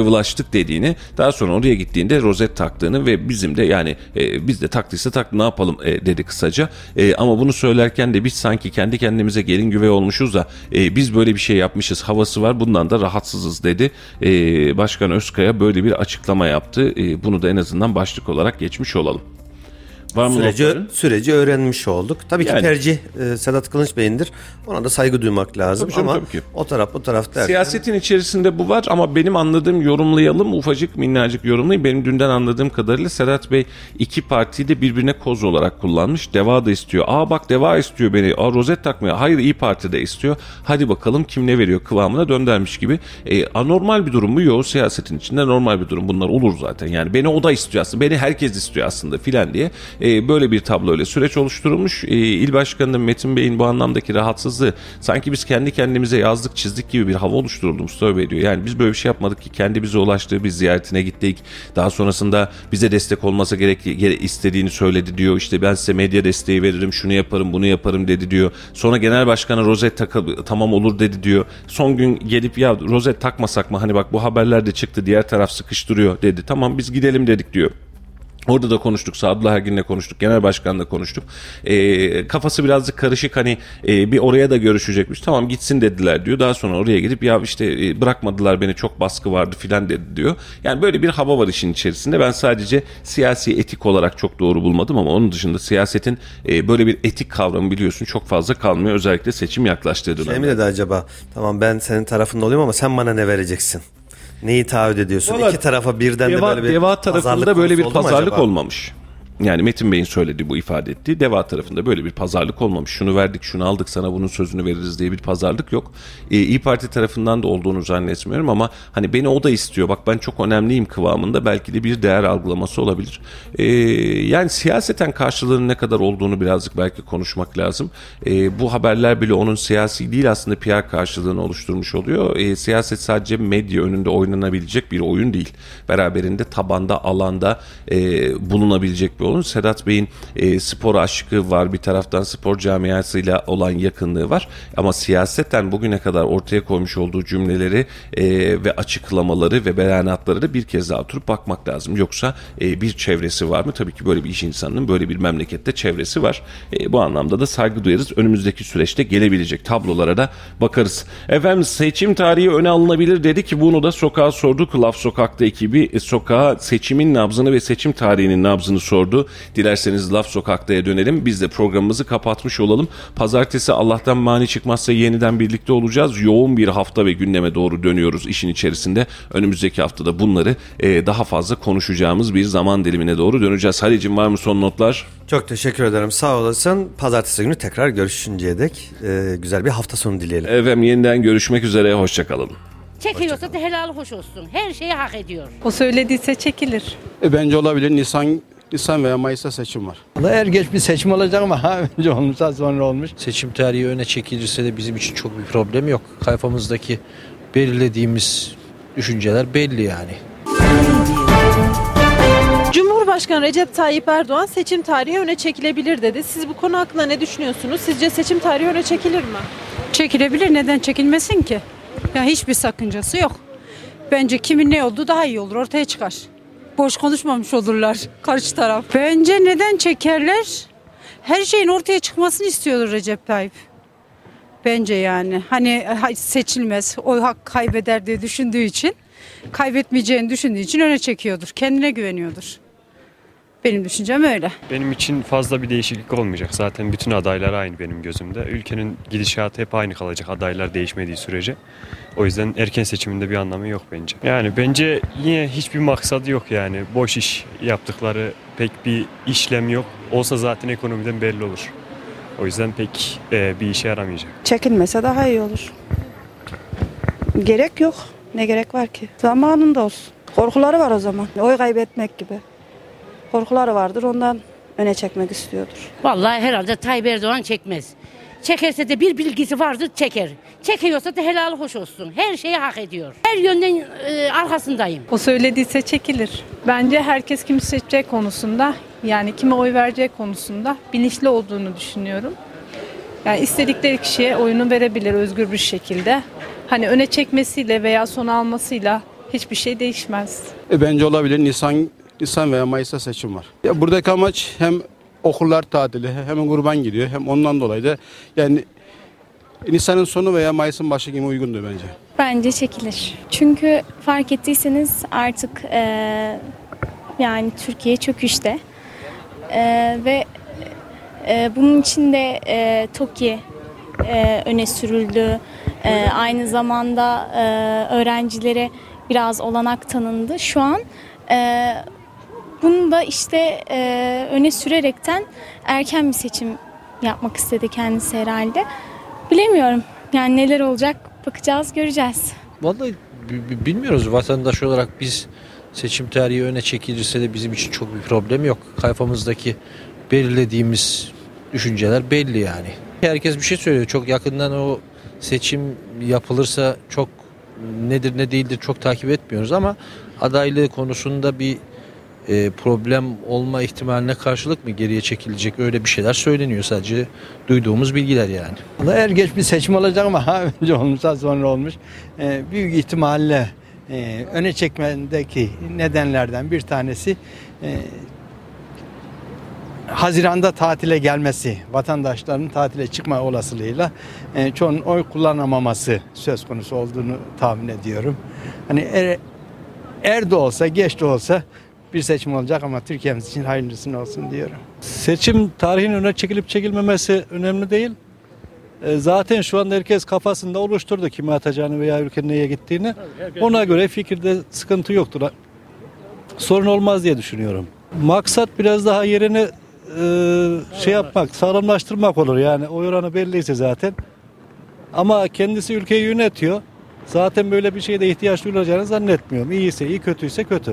Randevulaştık dediğini daha sonra oraya gittiğinde rozet taktığını ve bizim de yani e, biz de taktıysa tak ne yapalım e, dedi kısaca. E, ama bunu söylerken de biz sanki kendi kendimize gelin güvey olmuşuz da e, biz böyle bir şey yapmışız havası var bundan da rahatsızız dedi. E, Başkan Özkaya böyle bir açıklama yaptı. E, bunu da en azından başlık olarak geçmiş olalım. Var mı Süreci, notların? süreci öğrenmiş olduk. Tabii ki Yani. tercih e, Sedat Kılınç Bey'indir. Ona da saygı duymak lazım Tabii canım, ama tabii ki. o taraf bu taraf derken Siyasetin içerisinde bu var ama benim anladığım yorumlayalım ufacık minnacık yorumlayayım. Benim dünden anladığım kadarıyla Sedat Bey iki partiyi de birbirine koz olarak kullanmış. Deva da istiyor. Aa bak Deva istiyor beni. Aa rozet takmıyor. Hayır İyi Parti de istiyor. Hadi bakalım kim ne veriyor kıvamına döndermiş gibi. E, anormal bir durum mu? Yok siyasetin içinde normal bir durum. Bunlar olur zaten. Yani beni o da istiyor aslında. Beni herkes istiyor aslında filan diye. E, böyle bir tablo öyle süreç oluşturulmuş. E, İl Başkanı Metin Bey'in bu anlamdaki rahatsızlığı sanki biz kendi kendimize yazdık çizdik gibi bir hava oluşturuldu Mustafa Bey diyor. Yani biz böyle bir şey yapmadık ki kendi bize ulaştığı bir ziyaretine gittik. Daha sonrasında bize destek olması gerek gere- istediğini söyledi diyor. İşte ben size medya desteği veririm şunu yaparım bunu yaparım dedi diyor. Sonra genel başkanı rozet takı tamam olur dedi diyor. Son gün gelip ya rozet takmasak mı hani bak bu haberler de çıktı diğer taraf sıkıştırıyor dedi. Tamam biz gidelim dedik diyor. Orada da konuştuk. Sadullah Ergin'le konuştuk. Genel Başkan'la konuştuk. Ee, kafası birazcık karışık. Hani e, bir oraya da görüşecekmiş. Tamam gitsin dediler diyor. Daha sonra oraya gidip ya işte e, bırakmadılar beni çok baskı vardı filan dedi diyor. Yani böyle bir hava var işin içerisinde. Ben sadece siyasi etik olarak çok doğru bulmadım ama onun dışında siyasetin e, böyle bir etik kavramı biliyorsun çok fazla kalmıyor. Özellikle seçim yaklaştığı Şey dönemde. mi dedi acaba? Tamam ben senin tarafında olayım ama sen bana ne vereceksin? Neyi taahhüt ediyorsun? Vallahi İki tarafa birden de Deva, böyle bir Deva pazarlık tarafında böyle bir konusu oldu mu pazarlık acaba? olmamış. Yani Metin Bey'in söylediği bu ifade ettiği Deva tarafında böyle bir pazarlık olmamış. Şunu verdik, şunu aldık, sana bunun sözünü veririz diye bir pazarlık yok. Ee, İyi Parti tarafından da olduğunu zannetmiyorum ama hani beni o da istiyor. Bak ben çok önemliyim kıvamında belki de bir değer algılaması olabilir. Ee, yani siyaseten karşılığının ne kadar olduğunu birazcık belki konuşmak lazım. Ee, bu haberler bile onun siyasi değil aslında PR karşılığını oluşturmuş oluyor. Ee, siyaset sadece medya önünde oynanabilecek bir oyun değil. Beraberinde tabanda, alanda e, bulunabilecek bir oyun. Sedat Bey'in e, spor aşkı var. Bir taraftan spor camiasıyla olan yakınlığı var. Ama siyaseten bugüne kadar ortaya koymuş olduğu cümleleri e, ve açıklamaları ve beyanatları da bir kez daha oturup bakmak lazım. Yoksa e, bir çevresi var mı? Tabii ki böyle bir iş insanının böyle bir memlekette çevresi var. E, bu anlamda da saygı duyarız. Önümüzdeki süreçte gelebilecek tablolara da bakarız. Efendim seçim tarihi öne alınabilir dedi ki bunu da sokağa sorduk. Laf Sokak'ta ekibi e, sokağa seçimin nabzını ve seçim tarihinin nabzını sordu. Dilerseniz Laf Sokak'ta'ya dönelim. Biz de programımızı kapatmış olalım. Pazartesi Allah'tan mani çıkmazsa yeniden birlikte olacağız. Yoğun bir hafta ve gündeme doğru dönüyoruz işin içerisinde. Önümüzdeki haftada bunları e, daha fazla konuşacağımız bir zaman dilimine doğru döneceğiz. Halicim var mı son notlar? Çok teşekkür ederim. Sağ olasın. Pazartesi günü tekrar görüşünceye dek e, güzel bir hafta sonu dileyelim. Efendim yeniden görüşmek üzere. Hoşçakalın. Çekiyorsa da helal hoş olsun. Her şeyi hak ediyor. O söylediyse çekilir. E, Bence olabilir. Nisan Nisan veya Mayıs'ta seçim var. Er geç bir seçim olacak ama ha önce olmuşsa sonra olmuş. Seçim tarihi öne çekilirse de bizim için çok bir problem yok. Kafamızdaki belirlediğimiz düşünceler belli yani. Cumhurbaşkanı Recep Tayyip Erdoğan seçim tarihi öne çekilebilir dedi. Siz bu konu hakkında ne düşünüyorsunuz? Sizce seçim tarihi öne çekilir mi? Çekilebilir neden çekilmesin ki? Ya hiçbir sakıncası yok. Bence kimin ne olduğu daha iyi olur ortaya çıkar. Boş konuşmamış olurlar karşı taraf. Bence neden çekerler? Her şeyin ortaya çıkmasını istiyordur Recep Tayyip. Bence yani. Hani ha- seçilmez, oy hak kaybeder diye düşündüğü için, kaybetmeyeceğini düşündüğü için öne çekiyordur. Kendine güveniyordur. Benim düşüncem öyle. Benim için fazla bir değişiklik olmayacak. Zaten bütün adaylar aynı benim gözümde. Ülkenin gidişatı hep aynı kalacak adaylar değişmediği sürece. O yüzden erken seçiminde bir anlamı yok bence. Yani bence yine hiçbir maksadı yok yani. Boş iş yaptıkları pek bir işlem yok. Olsa zaten ekonomiden belli olur. O yüzden pek e, bir işe yaramayacak. Çekilmese daha iyi olur. Gerek yok. Ne gerek var ki? Zamanında olsun. Korkuları var o zaman. Oy kaybetmek gibi. Korkuları vardır ondan öne çekmek istiyordur. Vallahi herhalde Tayyip Erdoğan çekmez. Çekerse de bir bilgisi vardır çeker. Çekiyorsa da helal hoş olsun. Her şeyi hak ediyor. Her yönden e, arkasındayım. O söylediyse çekilir. Bence herkes kimi seçecek konusunda yani kime oy verecek konusunda bilinçli olduğunu düşünüyorum. Yani istedikleri kişiye oyunu verebilir özgür bir şekilde. Hani öne çekmesiyle veya son almasıyla hiçbir şey değişmez. E, bence olabilir. Nisan Nisan veya Mayıs'ta seçim var. Ya buradaki amaç hem okullar tatili hem kurban gidiyor hem ondan dolayı da yani Nisan'ın sonu veya Mayıs'ın başı gibi uygundur bence. Bence çekilir. Çünkü fark ettiyseniz artık eee, yani Türkiye çöküşte Eee, ve eee, bunun için de eee TOKİ eee, öne sürüldü. Eee, aynı zamanda eee, öğrencilere biraz olanak tanındı. Şu an eee, bunu da işte eee, öne sürerekten erken bir seçim yapmak istedi kendisi herhalde. Bilemiyorum. Yani neler olacak bakacağız, göreceğiz. Vallahi bi- bi- bilmiyoruz vatandaş olarak biz seçim tarihi öne çekilirse de bizim için çok bir problem yok. Kafamızdaki belirlediğimiz düşünceler belli yani. Herkes bir şey söylüyor. Çok yakından o seçim yapılırsa çok nedir ne değildir çok takip etmiyoruz ama adaylığı konusunda bir e, problem olma ihtimaline karşılık mı geriye çekilecek öyle bir şeyler söyleniyor sadece duyduğumuz bilgiler yani. Vallahi Er geç bir seçim olacak ama önce olmuşsa sonra olmuş. Ee, büyük ihtimalle e, öne çekmendeki nedenlerden bir tanesi e, Haziranda tatile gelmesi, vatandaşların tatile çıkma olasılığıyla e, çoğunun oy kullanamaması söz konusu olduğunu tahmin ediyorum. Hani er, er de olsa geç de olsa bir seçim olacak ama Türkiye'miz için hayırlısını olsun diyorum. Seçim tarihinin öne çekilip çekilmemesi önemli değil. E, Zaten şu anda herkes kafasında oluşturdu kimi atacağını veya ülkenin neye gittiğini. Ona göre fikirde sıkıntı yoktur. Sorun olmaz diye düşünüyorum. Maksat biraz daha yerini e, şey yapmak, sağlamlaştırmak olur. Yani oy oranı belliyse zaten. Ama kendisi ülkeyi yönetiyor. Zaten böyle bir şeye de ihtiyaç duyulacağını zannetmiyorum. İyiyse iyi, kötüyse kötü.